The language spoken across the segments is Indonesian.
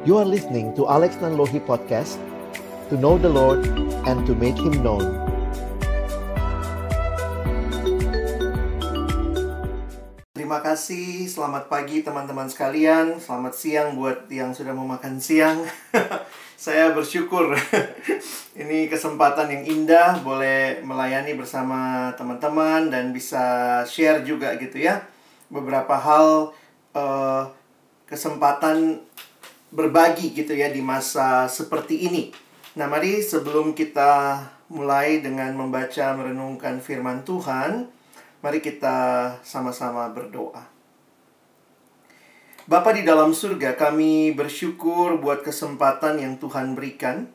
You are listening to Alex Nanlohi Podcast To know the Lord and to make Him known. Terima kasih, selamat pagi teman-teman sekalian. Selamat siang buat yang sudah mau makan siang. Saya bersyukur. Ini kesempatan yang indah Boleh melayani bersama teman-teman Dan bisa share juga gitu ya. Beberapa hal uh, Kesempatan berbagi gitu ya di masa seperti ini. Nah, mari sebelum kita mulai dengan membaca merenungkan firman Tuhan, mari kita sama-sama berdoa. Bapa di dalam surga, kami bersyukur buat kesempatan yang Tuhan berikan.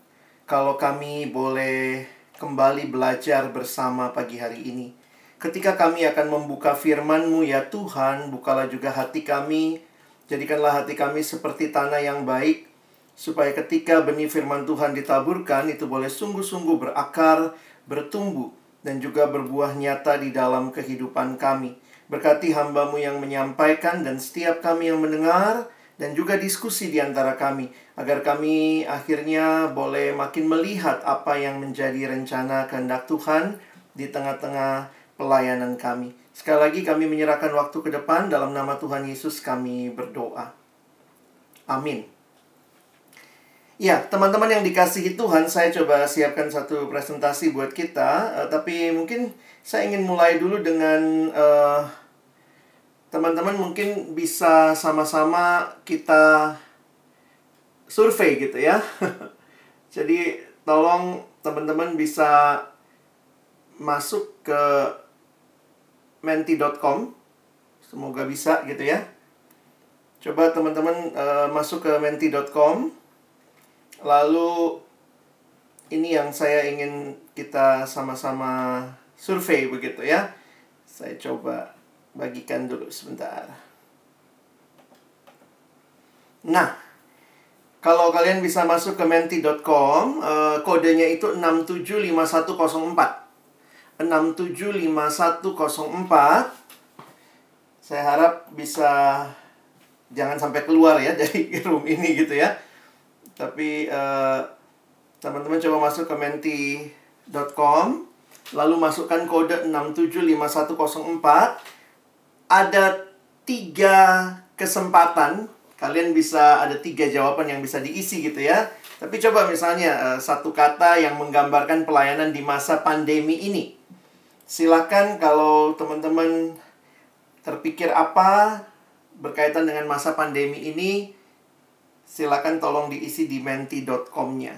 Kalau kami boleh kembali belajar bersama pagi hari ini. Ketika kami akan membuka firman-Mu ya Tuhan, bukalah juga hati kami Jadikanlah hati kami seperti tanah yang baik, supaya ketika benih firman Tuhan ditaburkan, itu boleh sungguh-sungguh berakar, bertumbuh, dan juga berbuah nyata di dalam kehidupan kami. Berkati hambamu yang menyampaikan dan setiap kami yang mendengar, dan juga diskusi di antara kami, agar kami akhirnya boleh makin melihat apa yang menjadi rencana kehendak Tuhan di tengah-tengah pelayanan kami. Sekali lagi kami menyerahkan waktu ke depan dalam nama Tuhan Yesus kami berdoa. Amin. Ya, teman-teman yang dikasihi Tuhan, saya coba siapkan satu presentasi buat kita. Uh, tapi mungkin saya ingin mulai dulu dengan uh, teman-teman mungkin bisa sama-sama kita survei gitu ya. Jadi tolong teman-teman bisa masuk ke menti.com. Semoga bisa gitu ya. Coba teman-teman uh, masuk ke menti.com. Lalu ini yang saya ingin kita sama-sama survei begitu ya. Saya coba bagikan dulu sebentar. Nah, kalau kalian bisa masuk ke menti.com, uh, kodenya itu 675104. 675104 saya harap bisa jangan sampai keluar ya dari room ini gitu ya. Tapi eh, teman-teman coba masuk ke menti.com lalu masukkan kode 675104 ada tiga kesempatan. Kalian bisa ada tiga jawaban yang bisa diisi gitu ya. Tapi coba misalnya uh, satu kata yang menggambarkan pelayanan di masa pandemi ini Silakan kalau teman-teman terpikir apa berkaitan dengan masa pandemi ini, silakan tolong diisi di menti.com-nya.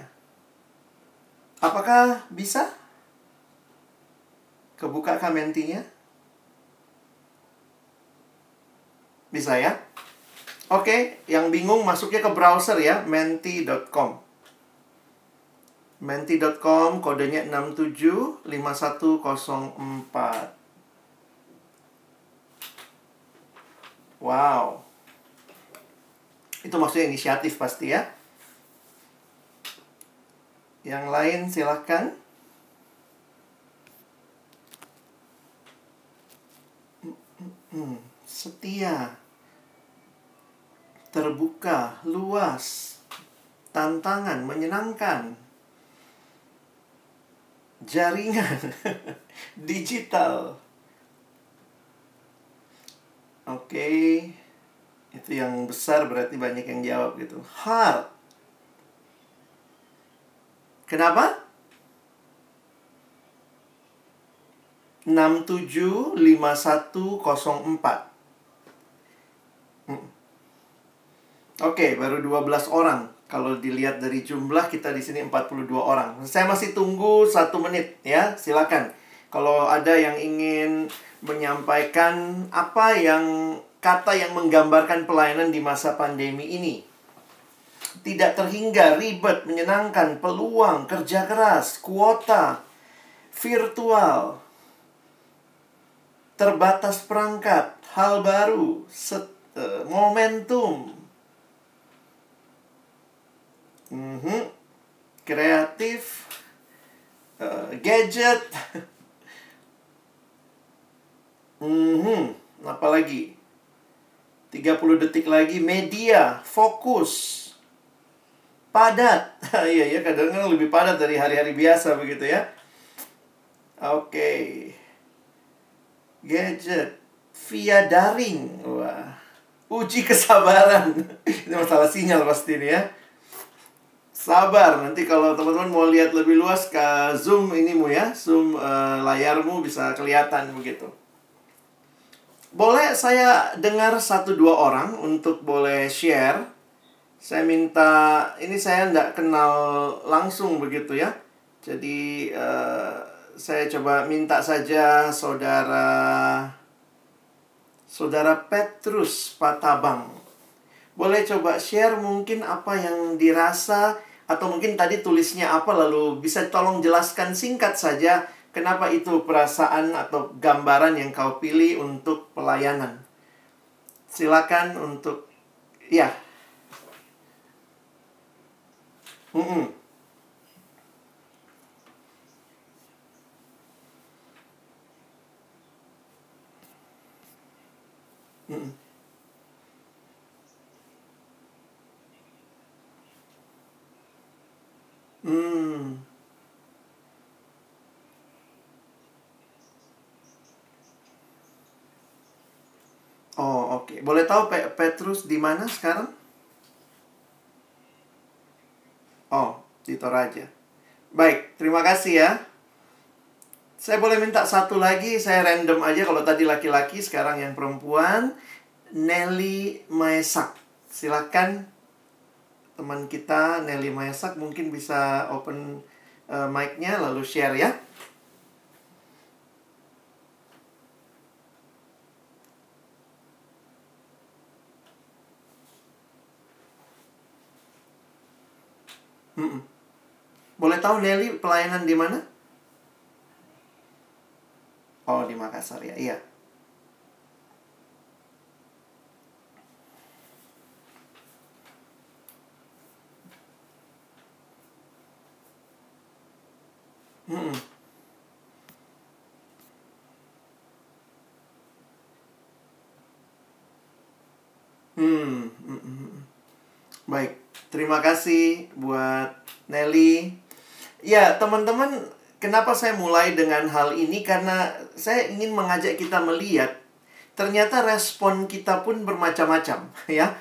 Apakah bisa? Kebuka kah mentinya? Bisa ya? Oke, yang bingung masuknya ke browser ya, menti.com menti.com kodenya 675104 Wow. Itu maksudnya inisiatif pasti ya? Yang lain silahkan Setia. Terbuka, luas. Tantangan, menyenangkan jaringan digital. Oke, okay. itu yang besar berarti banyak yang jawab gitu. Hard. Kenapa? 675104. Hmm. Oke, okay, baru 12 orang. Kalau dilihat dari jumlah kita di sini 42 orang. Saya masih tunggu satu menit ya, silakan. Kalau ada yang ingin menyampaikan apa yang kata yang menggambarkan pelayanan di masa pandemi ini. Tidak terhingga, ribet, menyenangkan, peluang, kerja keras, kuota, virtual, terbatas perangkat, hal baru, set, uh, momentum, mm -hmm. kreatif uh, gadget mm -hmm. apalagi 30 detik lagi media fokus padat. Iya ya, kadang-kadang lebih padat dari hari-hari biasa begitu ya. Oke. Okay. Gadget via daring. Wah. Uji kesabaran. ini masalah sinyal pasti ini ya. Sabar, nanti kalau teman-teman mau lihat lebih luas ke zoom inimu ya, zoom uh, layarmu bisa kelihatan begitu. Boleh saya dengar satu dua orang untuk boleh share. Saya minta, ini saya tidak kenal langsung begitu ya. Jadi uh, saya coba minta saja saudara Saudara Petrus Patabang. Boleh coba share mungkin apa yang dirasa atau mungkin tadi tulisnya apa lalu bisa tolong jelaskan singkat saja kenapa itu perasaan atau gambaran yang kau pilih untuk pelayanan. Silakan untuk ya. Mm -mm. Hmm. Hmm. Oh, oke. Okay. Boleh tahu Pe Petrus di mana sekarang? Oh, di Toraja. Baik, terima kasih ya. Saya boleh minta satu lagi, saya random aja kalau tadi laki-laki, sekarang yang perempuan. Nelly Maesak. Silakan teman kita Nelly Maesak mungkin bisa open uh, mic-nya lalu share ya. Hmm. Boleh tahu Nelly pelayanan di mana? Oh, di Makassar ya. Iya. Hmm. Hmm. Baik. Terima kasih buat Nelly. Ya, teman-teman Kenapa saya mulai dengan hal ini? Karena saya ingin mengajak kita melihat ternyata respon kita pun bermacam-macam, ya.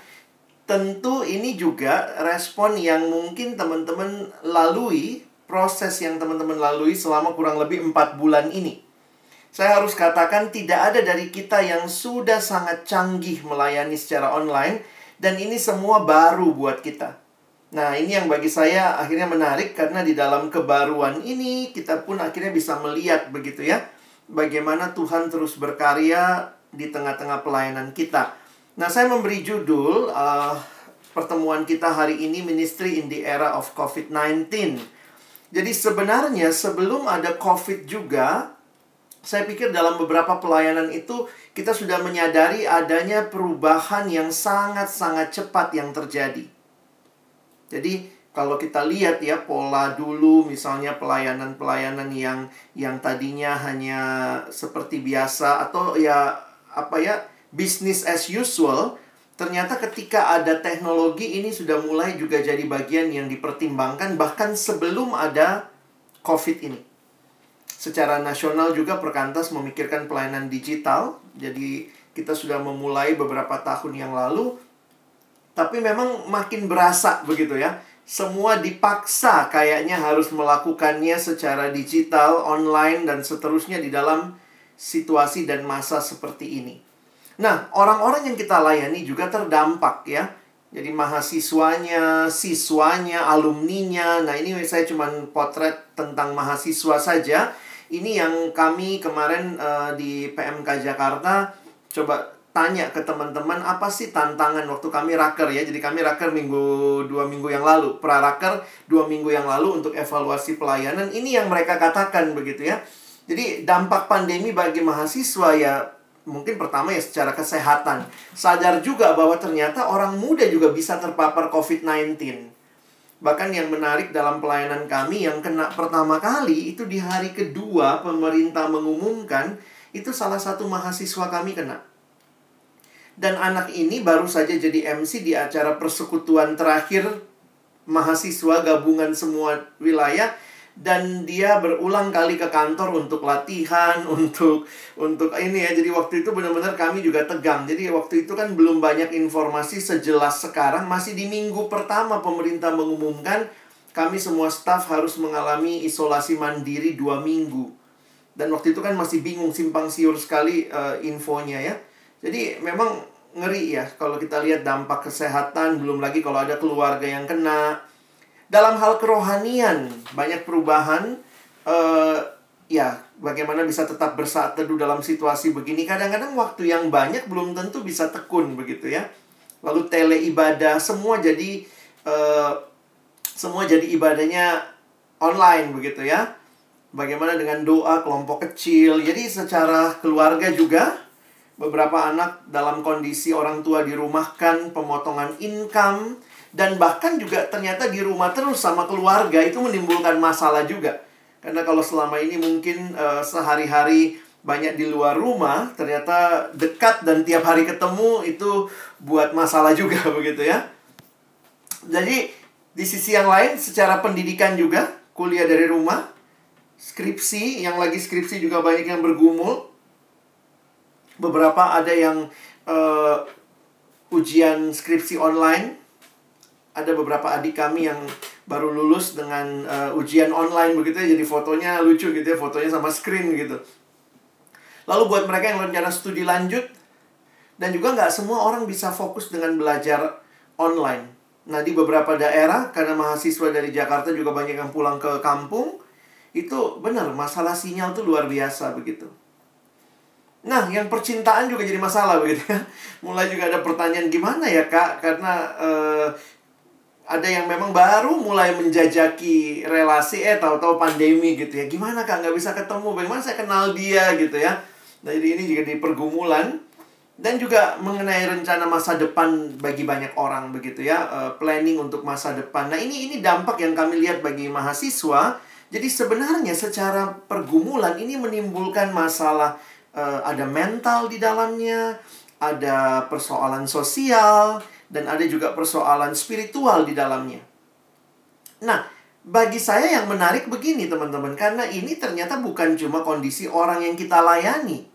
Tentu ini juga respon yang mungkin teman-teman lalui, proses yang teman-teman lalui selama kurang lebih empat bulan ini. Saya harus katakan tidak ada dari kita yang sudah sangat canggih melayani secara online dan ini semua baru buat kita. Nah, ini yang bagi saya akhirnya menarik karena di dalam kebaruan ini kita pun akhirnya bisa melihat begitu ya, bagaimana Tuhan terus berkarya di tengah-tengah pelayanan kita. Nah, saya memberi judul uh, pertemuan kita hari ini Ministry in the Era of COVID-19. Jadi sebenarnya sebelum ada COVID juga, saya pikir dalam beberapa pelayanan itu kita sudah menyadari adanya perubahan yang sangat-sangat cepat yang terjadi. Jadi kalau kita lihat ya pola dulu misalnya pelayanan-pelayanan yang yang tadinya hanya seperti biasa atau ya apa ya business as usual ternyata ketika ada teknologi ini sudah mulai juga jadi bagian yang dipertimbangkan bahkan sebelum ada Covid ini. Secara nasional juga Perkantas memikirkan pelayanan digital. Jadi kita sudah memulai beberapa tahun yang lalu tapi memang makin berasa begitu ya. Semua dipaksa kayaknya harus melakukannya secara digital, online, dan seterusnya di dalam situasi dan masa seperti ini. Nah, orang-orang yang kita layani juga terdampak ya. Jadi mahasiswanya, siswanya, alumninya. Nah, ini saya cuma potret tentang mahasiswa saja. Ini yang kami kemarin uh, di PMK Jakarta coba tanya ke teman-teman apa sih tantangan waktu kami raker ya. Jadi kami raker minggu dua minggu yang lalu, pra raker dua minggu yang lalu untuk evaluasi pelayanan. Ini yang mereka katakan begitu ya. Jadi dampak pandemi bagi mahasiswa ya mungkin pertama ya secara kesehatan. Sadar juga bahwa ternyata orang muda juga bisa terpapar COVID-19. Bahkan yang menarik dalam pelayanan kami yang kena pertama kali itu di hari kedua pemerintah mengumumkan itu salah satu mahasiswa kami kena. Dan anak ini baru saja jadi MC di acara persekutuan terakhir mahasiswa gabungan semua wilayah dan dia berulang kali ke kantor untuk latihan, untuk untuk ini ya. Jadi waktu itu benar-benar kami juga tegang. Jadi waktu itu kan belum banyak informasi sejelas sekarang. Masih di minggu pertama pemerintah mengumumkan kami semua staf harus mengalami isolasi mandiri dua minggu. Dan waktu itu kan masih bingung simpang siur sekali uh, infonya ya. Jadi memang ngeri ya kalau kita lihat dampak kesehatan belum lagi kalau ada keluarga yang kena dalam hal kerohanian banyak perubahan uh, ya bagaimana bisa tetap bersaat teduh dalam situasi begini. Kadang-kadang waktu yang banyak belum tentu bisa tekun begitu ya. Lalu tele ibadah semua jadi uh, semua jadi ibadahnya online begitu ya. Bagaimana dengan doa kelompok kecil. Jadi secara keluarga juga beberapa anak dalam kondisi orang tua dirumahkan pemotongan income dan bahkan juga ternyata di rumah terus sama keluarga itu menimbulkan masalah juga. Karena kalau selama ini mungkin uh, sehari-hari banyak di luar rumah, ternyata dekat dan tiap hari ketemu itu buat masalah juga begitu ya. Jadi di sisi yang lain secara pendidikan juga kuliah dari rumah, skripsi yang lagi skripsi juga banyak yang bergumul. Beberapa ada yang uh, ujian skripsi online ada beberapa adik kami yang baru lulus dengan uh, ujian online begitu ya jadi fotonya lucu gitu ya fotonya sama screen gitu lalu buat mereka yang rencana studi lanjut dan juga nggak semua orang bisa fokus dengan belajar online nah di beberapa daerah karena mahasiswa dari Jakarta juga banyak yang pulang ke kampung itu benar masalah sinyal tuh luar biasa begitu Nah, yang percintaan juga jadi masalah begitu ya. Mulai juga ada pertanyaan gimana ya, Kak? Karena uh, ada yang memang baru mulai menjajaki relasi eh tahu-tahu pandemi gitu ya. Gimana kak? Nggak bisa ketemu. Bagaimana saya kenal dia gitu ya? Nah, jadi ini juga di pergumulan. Dan juga mengenai rencana masa depan bagi banyak orang begitu ya uh, planning untuk masa depan. Nah ini ini dampak yang kami lihat bagi mahasiswa. Jadi sebenarnya secara pergumulan ini menimbulkan masalah uh, ada mental di dalamnya ada persoalan sosial dan ada juga persoalan spiritual di dalamnya. Nah, bagi saya yang menarik begini teman-teman, karena ini ternyata bukan cuma kondisi orang yang kita layani.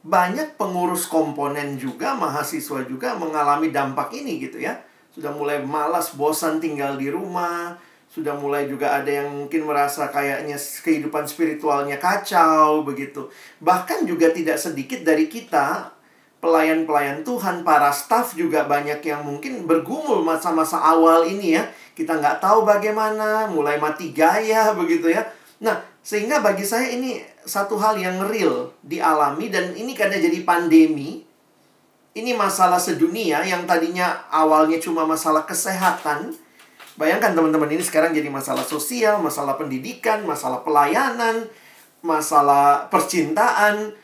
Banyak pengurus komponen juga, mahasiswa juga mengalami dampak ini gitu ya. Sudah mulai malas, bosan tinggal di rumah, sudah mulai juga ada yang mungkin merasa kayaknya kehidupan spiritualnya kacau begitu. Bahkan juga tidak sedikit dari kita pelayan-pelayan Tuhan, para staff juga banyak yang mungkin bergumul masa-masa awal ini ya. Kita nggak tahu bagaimana, mulai mati gaya begitu ya. Nah, sehingga bagi saya ini satu hal yang real dialami dan ini karena jadi pandemi. Ini masalah sedunia yang tadinya awalnya cuma masalah kesehatan. Bayangkan teman-teman ini sekarang jadi masalah sosial, masalah pendidikan, masalah pelayanan, masalah percintaan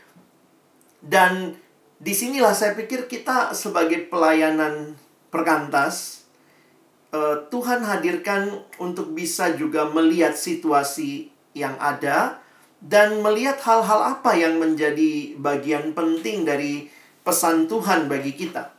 dan di sinilah saya pikir kita sebagai pelayanan perkantas uh, Tuhan hadirkan untuk bisa juga melihat situasi yang ada dan melihat hal-hal apa yang menjadi bagian penting dari pesan Tuhan bagi kita.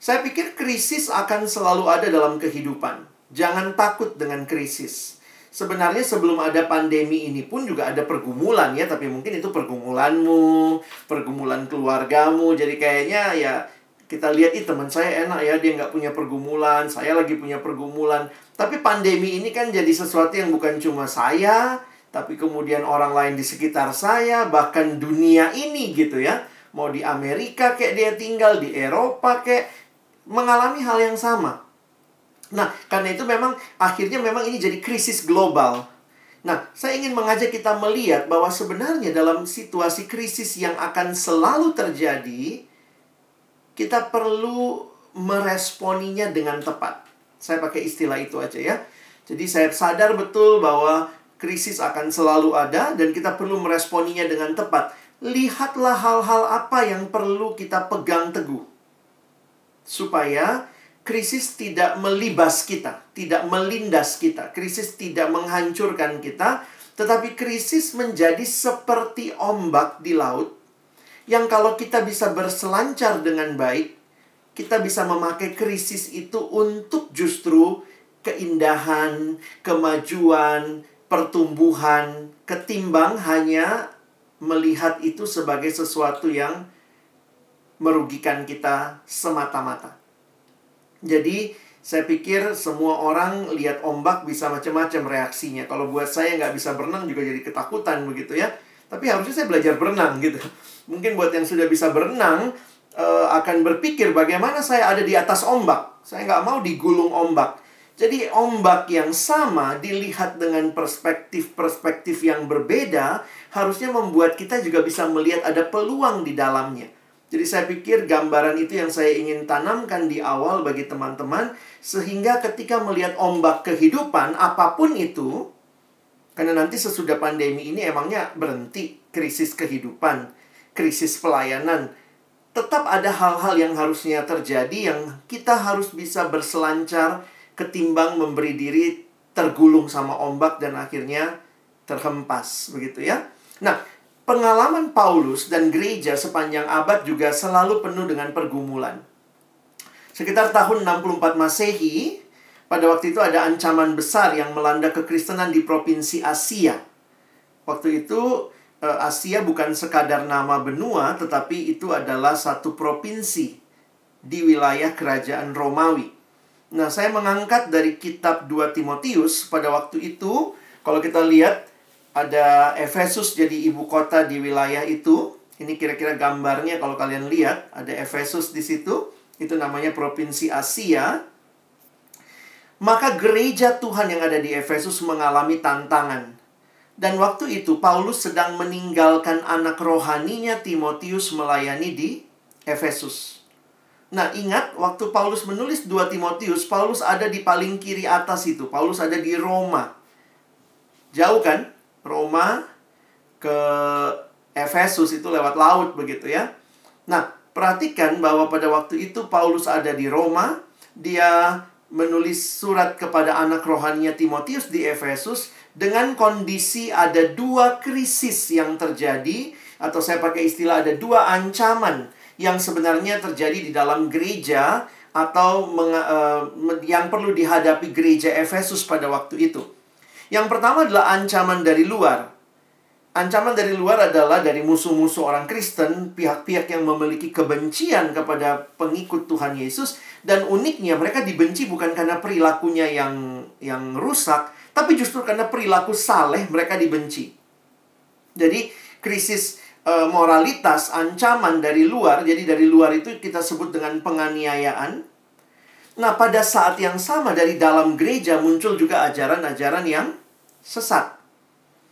Saya pikir krisis akan selalu ada dalam kehidupan. Jangan takut dengan krisis sebenarnya sebelum ada pandemi ini pun juga ada pergumulan ya, tapi mungkin itu pergumulanmu, pergumulan keluargamu. Jadi kayaknya ya kita lihat ih teman saya enak ya dia nggak punya pergumulan, saya lagi punya pergumulan. Tapi pandemi ini kan jadi sesuatu yang bukan cuma saya, tapi kemudian orang lain di sekitar saya, bahkan dunia ini gitu ya. Mau di Amerika kayak dia tinggal, di Eropa kayak mengalami hal yang sama. Nah, karena itu memang akhirnya memang ini jadi krisis global. Nah, saya ingin mengajak kita melihat bahwa sebenarnya dalam situasi krisis yang akan selalu terjadi, kita perlu meresponinya dengan tepat. Saya pakai istilah itu aja ya. Jadi saya sadar betul bahwa krisis akan selalu ada dan kita perlu meresponinya dengan tepat. Lihatlah hal-hal apa yang perlu kita pegang teguh. Supaya krisis tidak melibas kita, tidak melindas kita. Krisis tidak menghancurkan kita, tetapi krisis menjadi seperti ombak di laut yang kalau kita bisa berselancar dengan baik, kita bisa memakai krisis itu untuk justru keindahan, kemajuan, pertumbuhan, ketimbang hanya melihat itu sebagai sesuatu yang merugikan kita semata-mata. Jadi, saya pikir semua orang lihat ombak bisa macam-macam reaksinya. Kalau buat saya nggak bisa berenang juga jadi ketakutan begitu ya. Tapi harusnya saya belajar berenang gitu. Mungkin buat yang sudah bisa berenang uh, akan berpikir bagaimana saya ada di atas ombak. Saya nggak mau digulung ombak. Jadi ombak yang sama dilihat dengan perspektif-perspektif yang berbeda harusnya membuat kita juga bisa melihat ada peluang di dalamnya. Jadi saya pikir gambaran itu yang saya ingin tanamkan di awal bagi teman-teman sehingga ketika melihat ombak kehidupan apa pun itu karena nanti sesudah pandemi ini emangnya berhenti krisis kehidupan, krisis pelayanan. Tetap ada hal-hal yang harusnya terjadi yang kita harus bisa berselancar ketimbang memberi diri tergulung sama ombak dan akhirnya terhempas begitu ya. Nah, pengalaman Paulus dan gereja sepanjang abad juga selalu penuh dengan pergumulan. Sekitar tahun 64 Masehi, pada waktu itu ada ancaman besar yang melanda kekristenan di provinsi Asia. Waktu itu eh, Asia bukan sekadar nama benua, tetapi itu adalah satu provinsi di wilayah kerajaan Romawi. Nah, saya mengangkat dari kitab 2 Timotius pada waktu itu, kalau kita lihat ada Efesus jadi ibu kota di wilayah itu. Ini kira-kira gambarnya kalau kalian lihat, ada Efesus di situ. Itu namanya provinsi Asia. Maka gereja Tuhan yang ada di Efesus mengalami tantangan. Dan waktu itu Paulus sedang meninggalkan anak rohaninya Timotius melayani di Efesus. Nah, ingat waktu Paulus menulis 2 Timotius, Paulus ada di paling kiri atas itu. Paulus ada di Roma. Jauh kan? Roma ke Efesus itu lewat laut begitu ya. Nah, perhatikan bahwa pada waktu itu Paulus ada di Roma, dia menulis surat kepada anak rohaninya Timotius di Efesus dengan kondisi ada dua krisis yang terjadi atau saya pakai istilah ada dua ancaman yang sebenarnya terjadi di dalam gereja atau uh, yang perlu dihadapi gereja Efesus pada waktu itu. Yang pertama adalah ancaman dari luar. Ancaman dari luar adalah dari musuh-musuh orang Kristen, pihak-pihak yang memiliki kebencian kepada pengikut Tuhan Yesus dan uniknya mereka dibenci bukan karena perilakunya yang yang rusak, tapi justru karena perilaku saleh mereka dibenci. Jadi krisis e, moralitas, ancaman dari luar, jadi dari luar itu kita sebut dengan penganiayaan. Nah, pada saat yang sama dari dalam gereja muncul juga ajaran-ajaran yang sesat.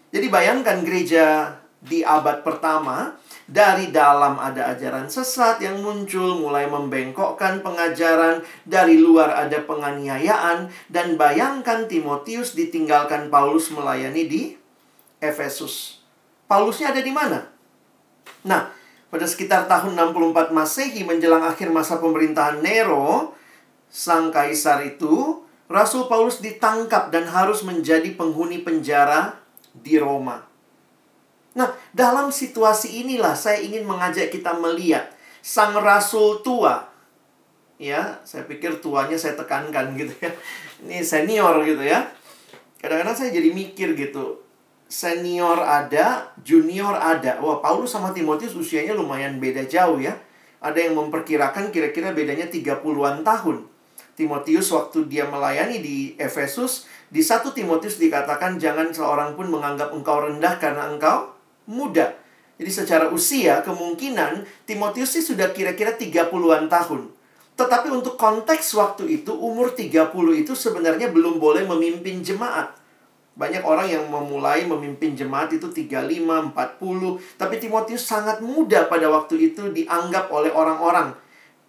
Jadi bayangkan gereja di abad pertama, dari dalam ada ajaran sesat yang muncul, mulai membengkokkan pengajaran, dari luar ada penganiayaan, dan bayangkan Timotius ditinggalkan Paulus melayani di Efesus. Paulusnya ada di mana? Nah, pada sekitar tahun 64 Masehi menjelang akhir masa pemerintahan Nero, sang kaisar itu Rasul Paulus ditangkap dan harus menjadi penghuni penjara di Roma. Nah, dalam situasi inilah saya ingin mengajak kita melihat sang rasul tua. Ya, saya pikir tuanya saya tekankan gitu ya. Ini senior gitu ya. Kadang-kadang saya jadi mikir gitu. Senior ada, junior ada. Wah, Paulus sama Timotius usianya lumayan beda jauh ya. Ada yang memperkirakan kira-kira bedanya 30-an tahun. Timotius waktu dia melayani di Efesus, di satu Timotius dikatakan jangan seorang pun menganggap engkau rendah karena engkau muda. Jadi secara usia kemungkinan Timotius sih sudah kira-kira 30-an tahun. Tetapi untuk konteks waktu itu umur 30 itu sebenarnya belum boleh memimpin jemaat. Banyak orang yang memulai memimpin jemaat itu 35, 40. Tapi Timotius sangat muda pada waktu itu dianggap oleh orang-orang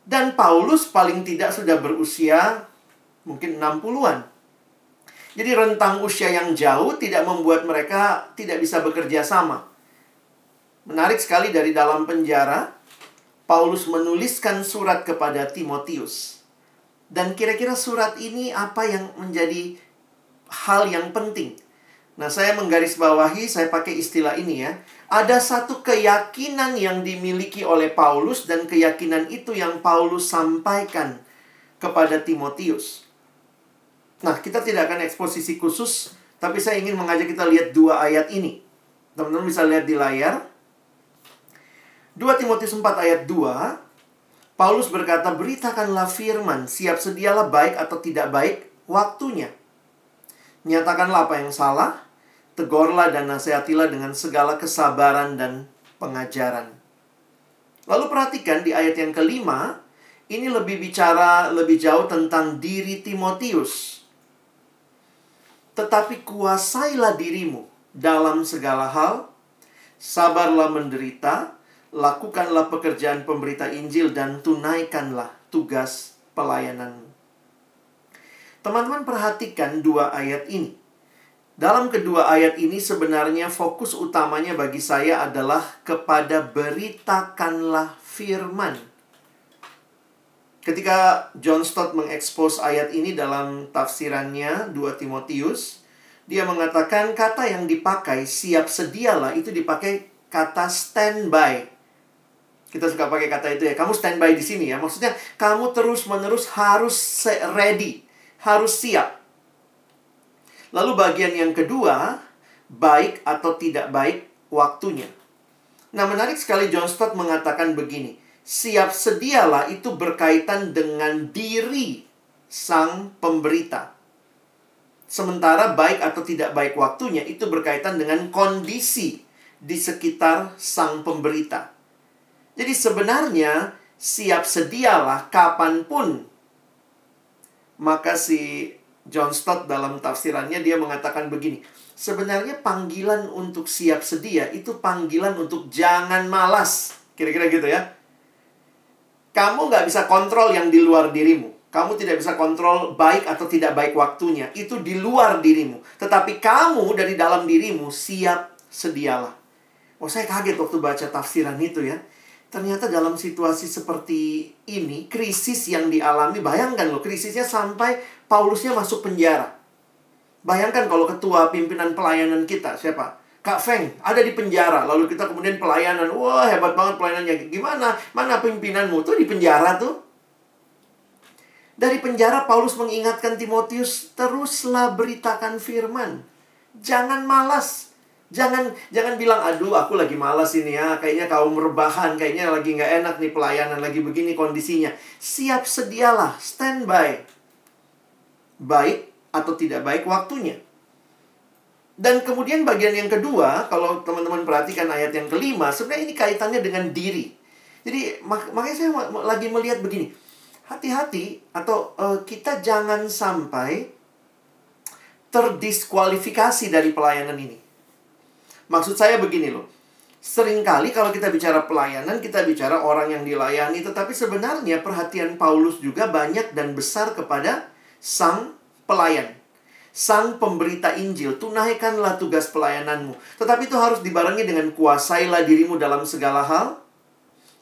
dan Paulus paling tidak sudah berusia mungkin 60-an. Jadi rentang usia yang jauh tidak membuat mereka tidak bisa bekerja sama. Menarik sekali dari dalam penjara, Paulus menuliskan surat kepada Timotius. Dan kira-kira surat ini apa yang menjadi hal yang penting? Nah, saya menggarisbawahi, saya pakai istilah ini ya ada satu keyakinan yang dimiliki oleh Paulus dan keyakinan itu yang Paulus sampaikan kepada Timotius. Nah, kita tidak akan eksposisi khusus, tapi saya ingin mengajak kita lihat dua ayat ini. Teman-teman bisa lihat di layar. 2 Timotius 4 ayat 2, Paulus berkata, Beritakanlah firman, siap sedialah baik atau tidak baik waktunya. Nyatakanlah apa yang salah, tegurlah dan nasihatilah dengan segala kesabaran dan pengajaran. Lalu perhatikan di ayat yang kelima, ini lebih bicara lebih jauh tentang diri Timotius. Tetapi kuasailah dirimu dalam segala hal, sabarlah menderita, lakukanlah pekerjaan pemberita Injil dan tunaikanlah tugas pelayananmu. Teman-teman perhatikan dua ayat ini. Dalam kedua ayat ini sebenarnya fokus utamanya bagi saya adalah kepada beritakanlah firman. Ketika John Stott mengekspos ayat ini dalam tafsirannya 2 Timotius, dia mengatakan kata yang dipakai siap sedialah itu dipakai kata standby. Kita suka pakai kata itu ya. Kamu standby di sini ya. Maksudnya kamu terus-menerus harus ready, harus siap. Lalu bagian yang kedua, baik atau tidak baik waktunya. Nah, menarik sekali John Stott mengatakan begini, siap sedialah itu berkaitan dengan diri sang pemberita. Sementara baik atau tidak baik waktunya itu berkaitan dengan kondisi di sekitar sang pemberita. Jadi sebenarnya siap sedialah kapan pun maka si John Stott dalam tafsirannya dia mengatakan begini. Sebenarnya panggilan untuk siap sedia itu panggilan untuk jangan malas. Kira-kira gitu ya. Kamu nggak bisa kontrol yang di luar dirimu. Kamu tidak bisa kontrol baik atau tidak baik waktunya. Itu di luar dirimu. Tetapi kamu dari dalam dirimu siap sedialah. Oh saya kaget waktu baca tafsiran itu ya. Ternyata dalam situasi seperti ini, krisis yang dialami, bayangkan loh, krisisnya sampai Paulusnya masuk penjara. Bayangkan kalau ketua pimpinan pelayanan kita, siapa? Kak Feng, ada di penjara. Lalu kita kemudian pelayanan, wah hebat banget pelayanannya. Gimana? Mana pimpinanmu? Tuh di penjara tuh. Dari penjara Paulus mengingatkan Timotius, teruslah beritakan firman. Jangan malas. Jangan jangan bilang aduh aku lagi malas ini ya kayaknya kaum rebahan kayaknya lagi nggak enak nih pelayanan lagi begini kondisinya. Siap sedialah standby. Baik atau tidak baik waktunya. Dan kemudian bagian yang kedua kalau teman-teman perhatikan ayat yang kelima sebenarnya ini kaitannya dengan diri. Jadi mak makanya saya lagi melihat begini. Hati-hati atau uh, kita jangan sampai terdiskualifikasi dari pelayanan ini Maksud saya begini loh. Seringkali kalau kita bicara pelayanan, kita bicara orang yang dilayani. Tetapi sebenarnya perhatian Paulus juga banyak dan besar kepada sang pelayan. Sang pemberita Injil, tunaikanlah tugas pelayananmu. Tetapi itu harus dibarengi dengan kuasailah dirimu dalam segala hal.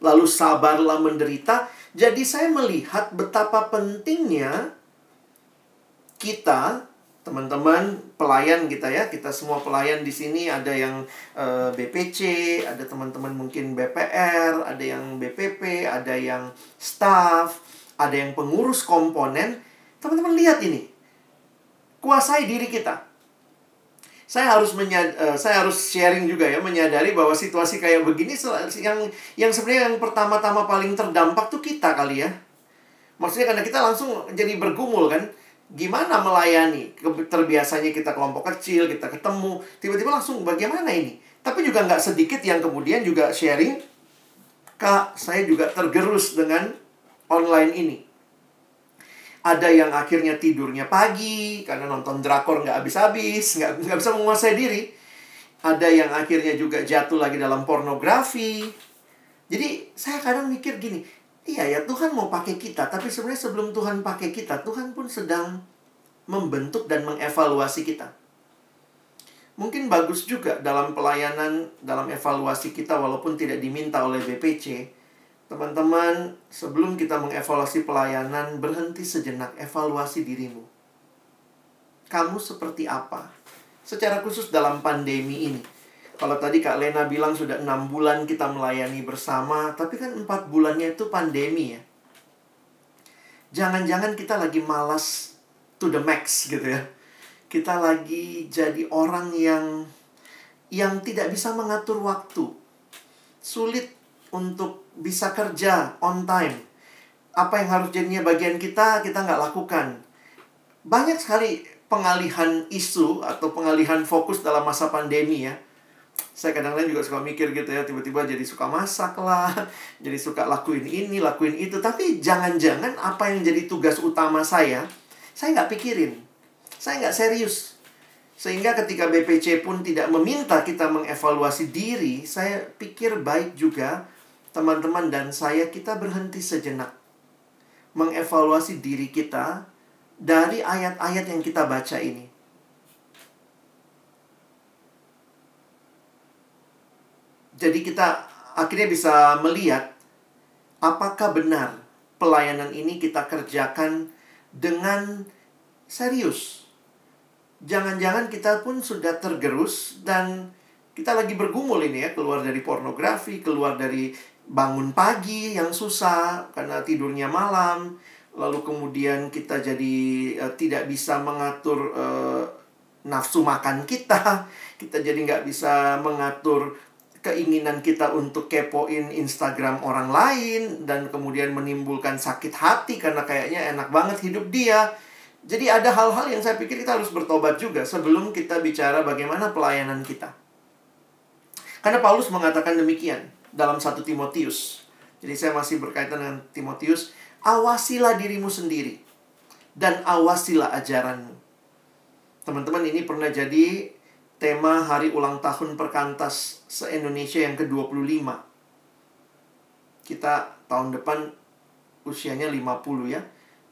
Lalu sabarlah menderita. Jadi saya melihat betapa pentingnya kita teman-teman pelayan kita ya. Kita semua pelayan di sini ada yang uh, eh, BPC ada teman-teman mungkin BPR ada yang BPP ada yang staff ada yang pengurus komponen. Teman-teman lihat ini. Kuasai diri kita. Saya harus menyad, uh, saya harus sharing juga ya menyadari bahwa situasi kayak begini yang yang sebenarnya yang pertama-tama paling terdampak tuh kita kali ya. Maksudnya karena kita langsung jadi bergumul kan gimana melayani terbiasanya kita kelompok kecil kita ketemu tiba-tiba langsung bagaimana ini? Tapi juga nggak sedikit yang kemudian juga sharing kak saya juga tergerus dengan online ini. Ada yang akhirnya tidurnya pagi karena nonton drakor nggak habis-habis nggak nggak bisa menguasai diri. Ada yang akhirnya juga jatuh lagi dalam pornografi. Jadi saya kadang mikir gini Iya ya, Tuhan mau pakai kita, tapi sebenarnya sebelum Tuhan pakai kita, Tuhan pun sedang membentuk dan mengevaluasi kita. Mungkin bagus juga dalam pelayanan, dalam evaluasi kita walaupun tidak diminta oleh BPC. Teman-teman, sebelum kita mengevaluasi pelayanan, berhenti sejenak evaluasi dirimu. Kamu seperti apa? Secara khusus dalam pandemi ini kalau tadi Kak Lena bilang sudah enam bulan kita melayani bersama, tapi kan empat bulannya itu pandemi ya. Jangan-jangan kita lagi malas to the max gitu ya. Kita lagi jadi orang yang yang tidak bisa mengatur waktu. Sulit untuk bisa kerja on time. Apa yang harus jadinya bagian kita, kita nggak lakukan. Banyak sekali pengalihan isu atau pengalihan fokus dalam masa pandemi ya saya kadang-kadang juga suka mikir gitu ya tiba-tiba jadi suka masak lah jadi suka lakuin ini lakuin itu. Tapi jangan-jangan apa yang jadi tugas utama saya saya nggak pikirin. Saya nggak serius. Sehingga ketika BPC pun tidak meminta kita mengevaluasi diri saya pikir baik juga teman-teman dan saya kita berhenti sejenak. Mengevaluasi diri kita dari ayat-ayat yang kita baca ini Jadi kita akhirnya bisa melihat apakah benar pelayanan ini kita kerjakan dengan serius. Jangan-jangan kita pun sudah tergerus dan kita lagi bergumul ini ya, keluar dari pornografi, keluar dari bangun pagi yang susah karena tidurnya malam, lalu kemudian kita jadi uh, tidak bisa mengatur uh, nafsu makan kita, kita jadi nggak bisa mengatur keinginan kita untuk kepoin Instagram orang lain dan kemudian menimbulkan sakit hati karena kayaknya enak banget hidup dia. Jadi ada hal-hal yang saya pikir kita harus bertobat juga sebelum kita bicara bagaimana pelayanan kita. Karena Paulus mengatakan demikian dalam satu Timotius. Jadi saya masih berkaitan dengan Timotius, awasilah dirimu sendiri dan awasilah ajaranmu. Teman-teman ini pernah jadi tema hari ulang tahun perkantas se-Indonesia yang ke-25. Kita tahun depan usianya 50 ya.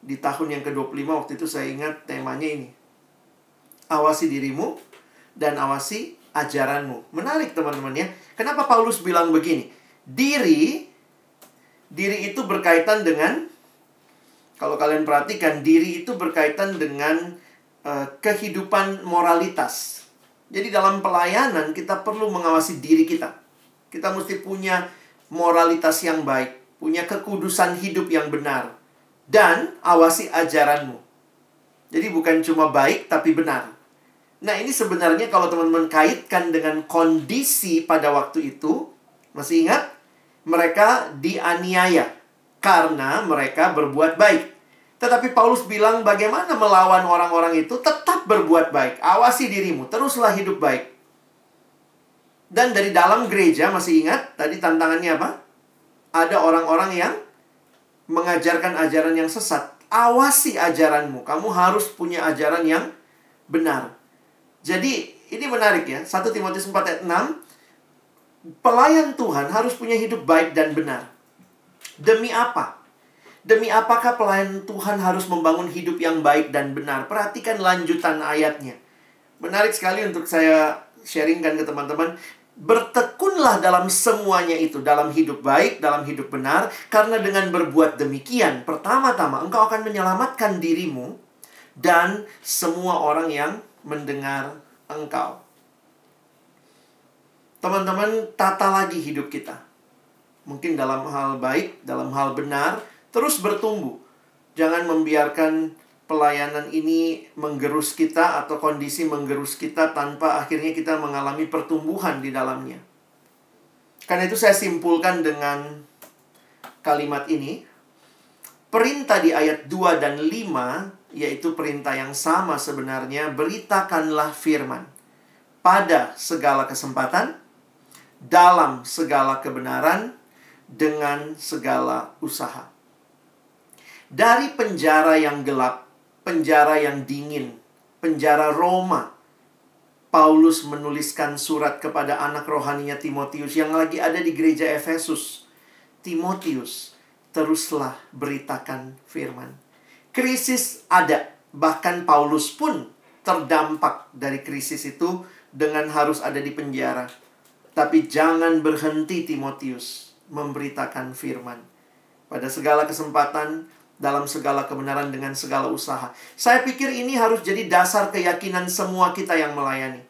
Di tahun yang ke-25 waktu itu saya ingat temanya ini. Awasi dirimu dan awasi ajaranmu. Menarik teman-teman ya. Kenapa Paulus bilang begini? Diri diri itu berkaitan dengan kalau kalian perhatikan diri itu berkaitan dengan uh, kehidupan moralitas jadi dalam pelayanan kita perlu mengawasi diri kita. Kita mesti punya moralitas yang baik, punya kekudusan hidup yang benar, dan awasi ajaranmu. Jadi bukan cuma baik tapi benar. Nah, ini sebenarnya kalau teman-teman kaitkan dengan kondisi pada waktu itu, masih ingat? Mereka dianiaya karena mereka berbuat baik. Tetapi Paulus bilang bagaimana melawan orang-orang itu tetap berbuat baik. Awasi dirimu, teruslah hidup baik. Dan dari dalam gereja masih ingat tadi tantangannya apa? Ada orang-orang yang mengajarkan ajaran yang sesat. Awasi ajaranmu. Kamu harus punya ajaran yang benar. Jadi ini menarik ya. 1 Timotius 4 ayat 6. Pelayan Tuhan harus punya hidup baik dan benar. Demi apa? Demi apakah pelayan Tuhan harus membangun hidup yang baik dan benar? Perhatikan lanjutan ayatnya. Menarik sekali untuk saya sharingkan ke teman-teman. Bertekunlah dalam semuanya itu, dalam hidup baik, dalam hidup benar, karena dengan berbuat demikian, pertama-tama engkau akan menyelamatkan dirimu dan semua orang yang mendengar engkau. Teman-teman, tata lagi hidup kita. Mungkin dalam hal baik, dalam hal benar, terus bertumbuh. Jangan membiarkan pelayanan ini menggerus kita atau kondisi menggerus kita tanpa akhirnya kita mengalami pertumbuhan di dalamnya. Karena itu saya simpulkan dengan kalimat ini. Perintah di ayat 2 dan 5 yaitu perintah yang sama sebenarnya beritakanlah firman pada segala kesempatan dalam segala kebenaran dengan segala usaha dari penjara yang gelap, penjara yang dingin, penjara Roma. Paulus menuliskan surat kepada anak rohaninya Timotius yang lagi ada di gereja Efesus. Timotius, teruslah beritakan firman. Krisis ada, bahkan Paulus pun terdampak dari krisis itu dengan harus ada di penjara. Tapi jangan berhenti Timotius memberitakan firman. Pada segala kesempatan, dalam segala kebenaran dengan segala usaha. Saya pikir ini harus jadi dasar keyakinan semua kita yang melayani.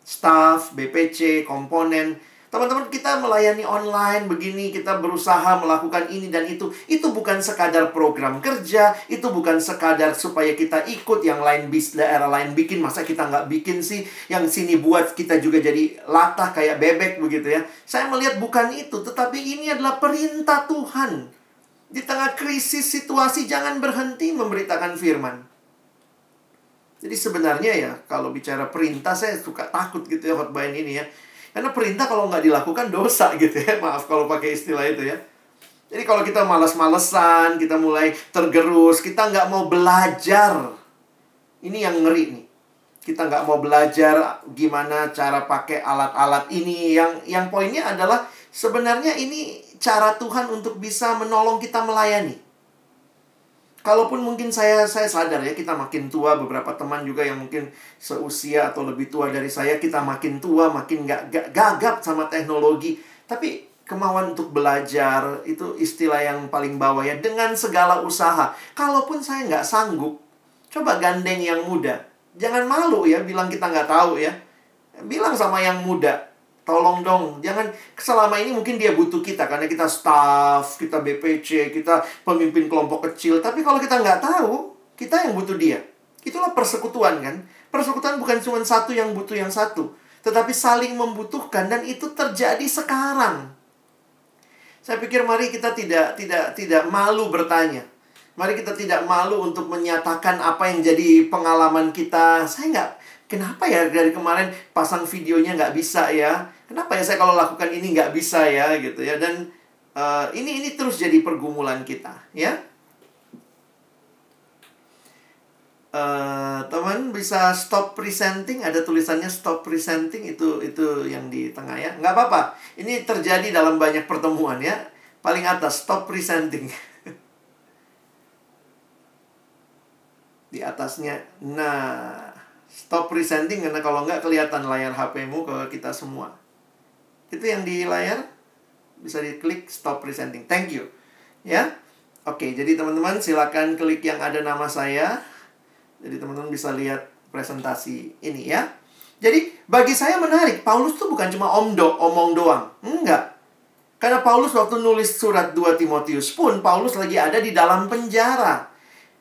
Staff, BPC, komponen, Teman-teman kita melayani online begini, kita berusaha melakukan ini dan itu. Itu bukan sekadar program kerja, itu bukan sekadar supaya kita ikut yang lain bis daerah lain bikin, masa kita nggak bikin sih? Yang sini buat kita juga jadi latah kayak bebek begitu ya. Saya melihat bukan itu, tetapi ini adalah perintah Tuhan. Di tengah krisis situasi jangan berhenti memberitakan firman. Jadi sebenarnya ya kalau bicara perintah saya suka takut gitu ya khotbah ini ya karena perintah kalau nggak dilakukan dosa gitu ya. Maaf kalau pakai istilah itu ya. Jadi kalau kita malas-malesan, kita mulai tergerus, kita nggak mau belajar. Ini yang ngeri nih. Kita nggak mau belajar gimana cara pakai alat-alat ini. Yang yang poinnya adalah sebenarnya ini cara Tuhan untuk bisa menolong kita melayani. Kalaupun mungkin saya saya sadar ya kita makin tua beberapa teman juga yang mungkin seusia atau lebih tua dari saya kita makin tua makin gak, gagap sama teknologi. Tapi kemauan untuk belajar itu istilah yang paling bawah ya dengan segala usaha. Kalaupun saya nggak sanggup coba gandeng yang muda. Jangan malu ya bilang kita nggak tahu ya. Bilang sama yang muda Tolong dong, jangan selama ini mungkin dia butuh kita karena kita staff, kita BPC, kita pemimpin kelompok kecil. Tapi kalau kita nggak tahu, kita yang butuh dia. Itulah persekutuan kan. Persekutuan bukan cuma satu yang butuh yang satu, tetapi saling membutuhkan dan itu terjadi sekarang. Saya pikir mari kita tidak tidak tidak malu bertanya. Mari kita tidak malu untuk menyatakan apa yang jadi pengalaman kita. Saya nggak, kenapa ya dari kemarin pasang videonya nggak bisa ya? Kenapa ya saya kalau lakukan ini nggak bisa ya gitu ya? Dan uh, ini ini terus jadi pergumulan kita ya. Uh, teman bisa stop presenting? Ada tulisannya stop presenting? Itu itu yang di tengah ya? Nggak apa-apa. Ini terjadi dalam banyak pertemuan ya. Paling atas stop presenting. Di atasnya. Nah stop presenting karena kalau nggak kelihatan layar HP-mu ke kita semua itu yang di layar bisa diklik stop presenting. Thank you. Ya. Oke, jadi teman-teman silakan klik yang ada nama saya. Jadi teman-teman bisa lihat presentasi ini ya. Jadi bagi saya menarik, Paulus tuh bukan cuma omdo, omong doang. Enggak. Karena Paulus waktu nulis surat 2 Timotius pun Paulus lagi ada di dalam penjara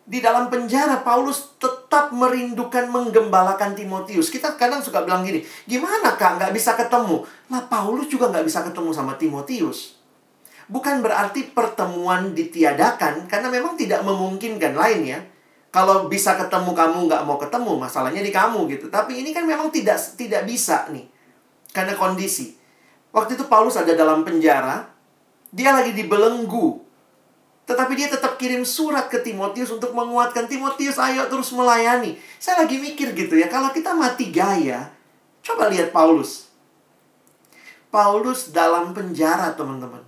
di dalam penjara Paulus tetap merindukan menggembalakan Timotius. Kita kadang suka bilang gini, gimana kak nggak bisa ketemu? Nah Paulus juga nggak bisa ketemu sama Timotius. Bukan berarti pertemuan ditiadakan, karena memang tidak memungkinkan lain ya. Kalau bisa ketemu kamu nggak mau ketemu, masalahnya di kamu gitu. Tapi ini kan memang tidak tidak bisa nih, karena kondisi. Waktu itu Paulus ada dalam penjara, dia lagi dibelenggu tetapi dia tetap kirim surat ke Timotius untuk menguatkan Timotius, ayo terus melayani. Saya lagi mikir gitu ya, kalau kita mati gaya, coba lihat Paulus. Paulus dalam penjara, teman-teman.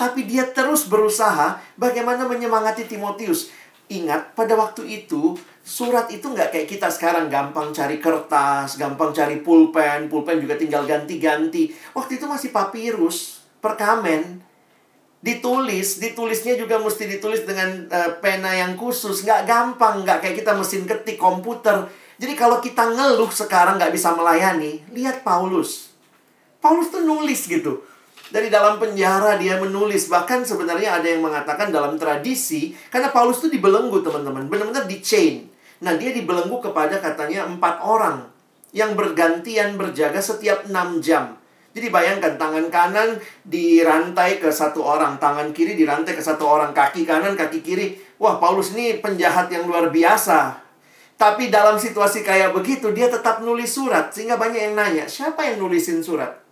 Tapi dia terus berusaha bagaimana menyemangati Timotius. Ingat, pada waktu itu, surat itu nggak kayak kita sekarang. Gampang cari kertas, gampang cari pulpen. Pulpen juga tinggal ganti-ganti. Waktu itu masih papirus, perkamen ditulis, ditulisnya juga mesti ditulis dengan uh, pena yang khusus, nggak gampang, nggak kayak kita mesin ketik komputer. Jadi kalau kita ngeluh sekarang nggak bisa melayani, lihat Paulus. Paulus tuh nulis gitu. Dari dalam penjara dia menulis, bahkan sebenarnya ada yang mengatakan dalam tradisi, karena Paulus tuh dibelenggu teman-teman, benar-benar di chain. Nah dia dibelenggu kepada katanya empat orang yang bergantian berjaga setiap enam jam. Jadi bayangkan tangan kanan dirantai ke satu orang, tangan kiri dirantai ke satu orang, kaki kanan, kaki kiri. Wah, Paulus ini penjahat yang luar biasa. Tapi dalam situasi kayak begitu, dia tetap nulis surat. Sehingga banyak yang nanya, siapa yang nulisin surat?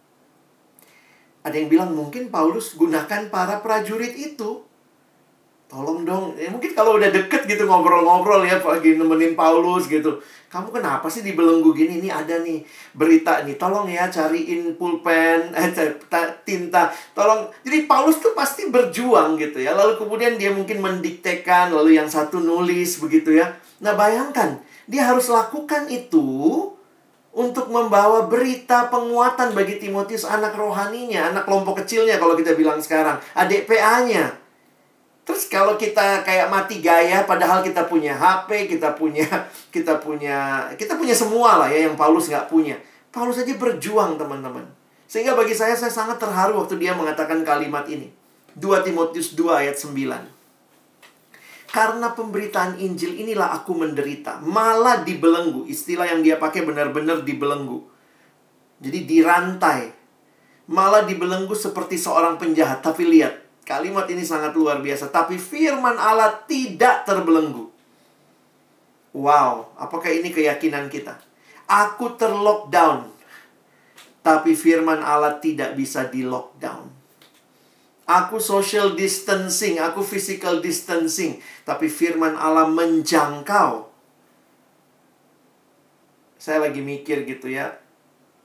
Ada yang bilang mungkin Paulus gunakan para prajurit itu tolong dong. Ya mungkin kalau udah deket gitu ngobrol-ngobrol ya lagi nemenin Paulus gitu. Kamu kenapa sih dibelenggu gini? Ini ada nih berita nih. Tolong ya cariin pulpen eh tinta. Tolong. Jadi Paulus tuh pasti berjuang gitu ya. Lalu kemudian dia mungkin mendiktekan lalu yang satu nulis begitu ya. Nah bayangkan dia harus lakukan itu untuk membawa berita penguatan bagi Timotius anak rohaninya anak kelompok kecilnya kalau kita bilang sekarang adik PA-nya Terus kalau kita kayak mati gaya padahal kita punya HP, kita punya kita punya kita punya semua lah ya yang Paulus nggak punya. Paulus aja berjuang teman-teman. Sehingga bagi saya, saya sangat terharu waktu dia mengatakan kalimat ini. 2 Timotius 2 ayat 9. Karena pemberitaan Injil inilah aku menderita. Malah dibelenggu. Istilah yang dia pakai benar-benar dibelenggu. Jadi dirantai. Malah dibelenggu seperti seorang penjahat. Tapi lihat, kalimat ini sangat luar biasa. Tapi firman Allah tidak terbelenggu. Wow, apakah ini keyakinan kita? Aku terlockdown tapi firman Allah tidak bisa di lockdown. Aku social distancing, aku physical distancing, tapi firman Allah menjangkau. Saya lagi mikir gitu ya,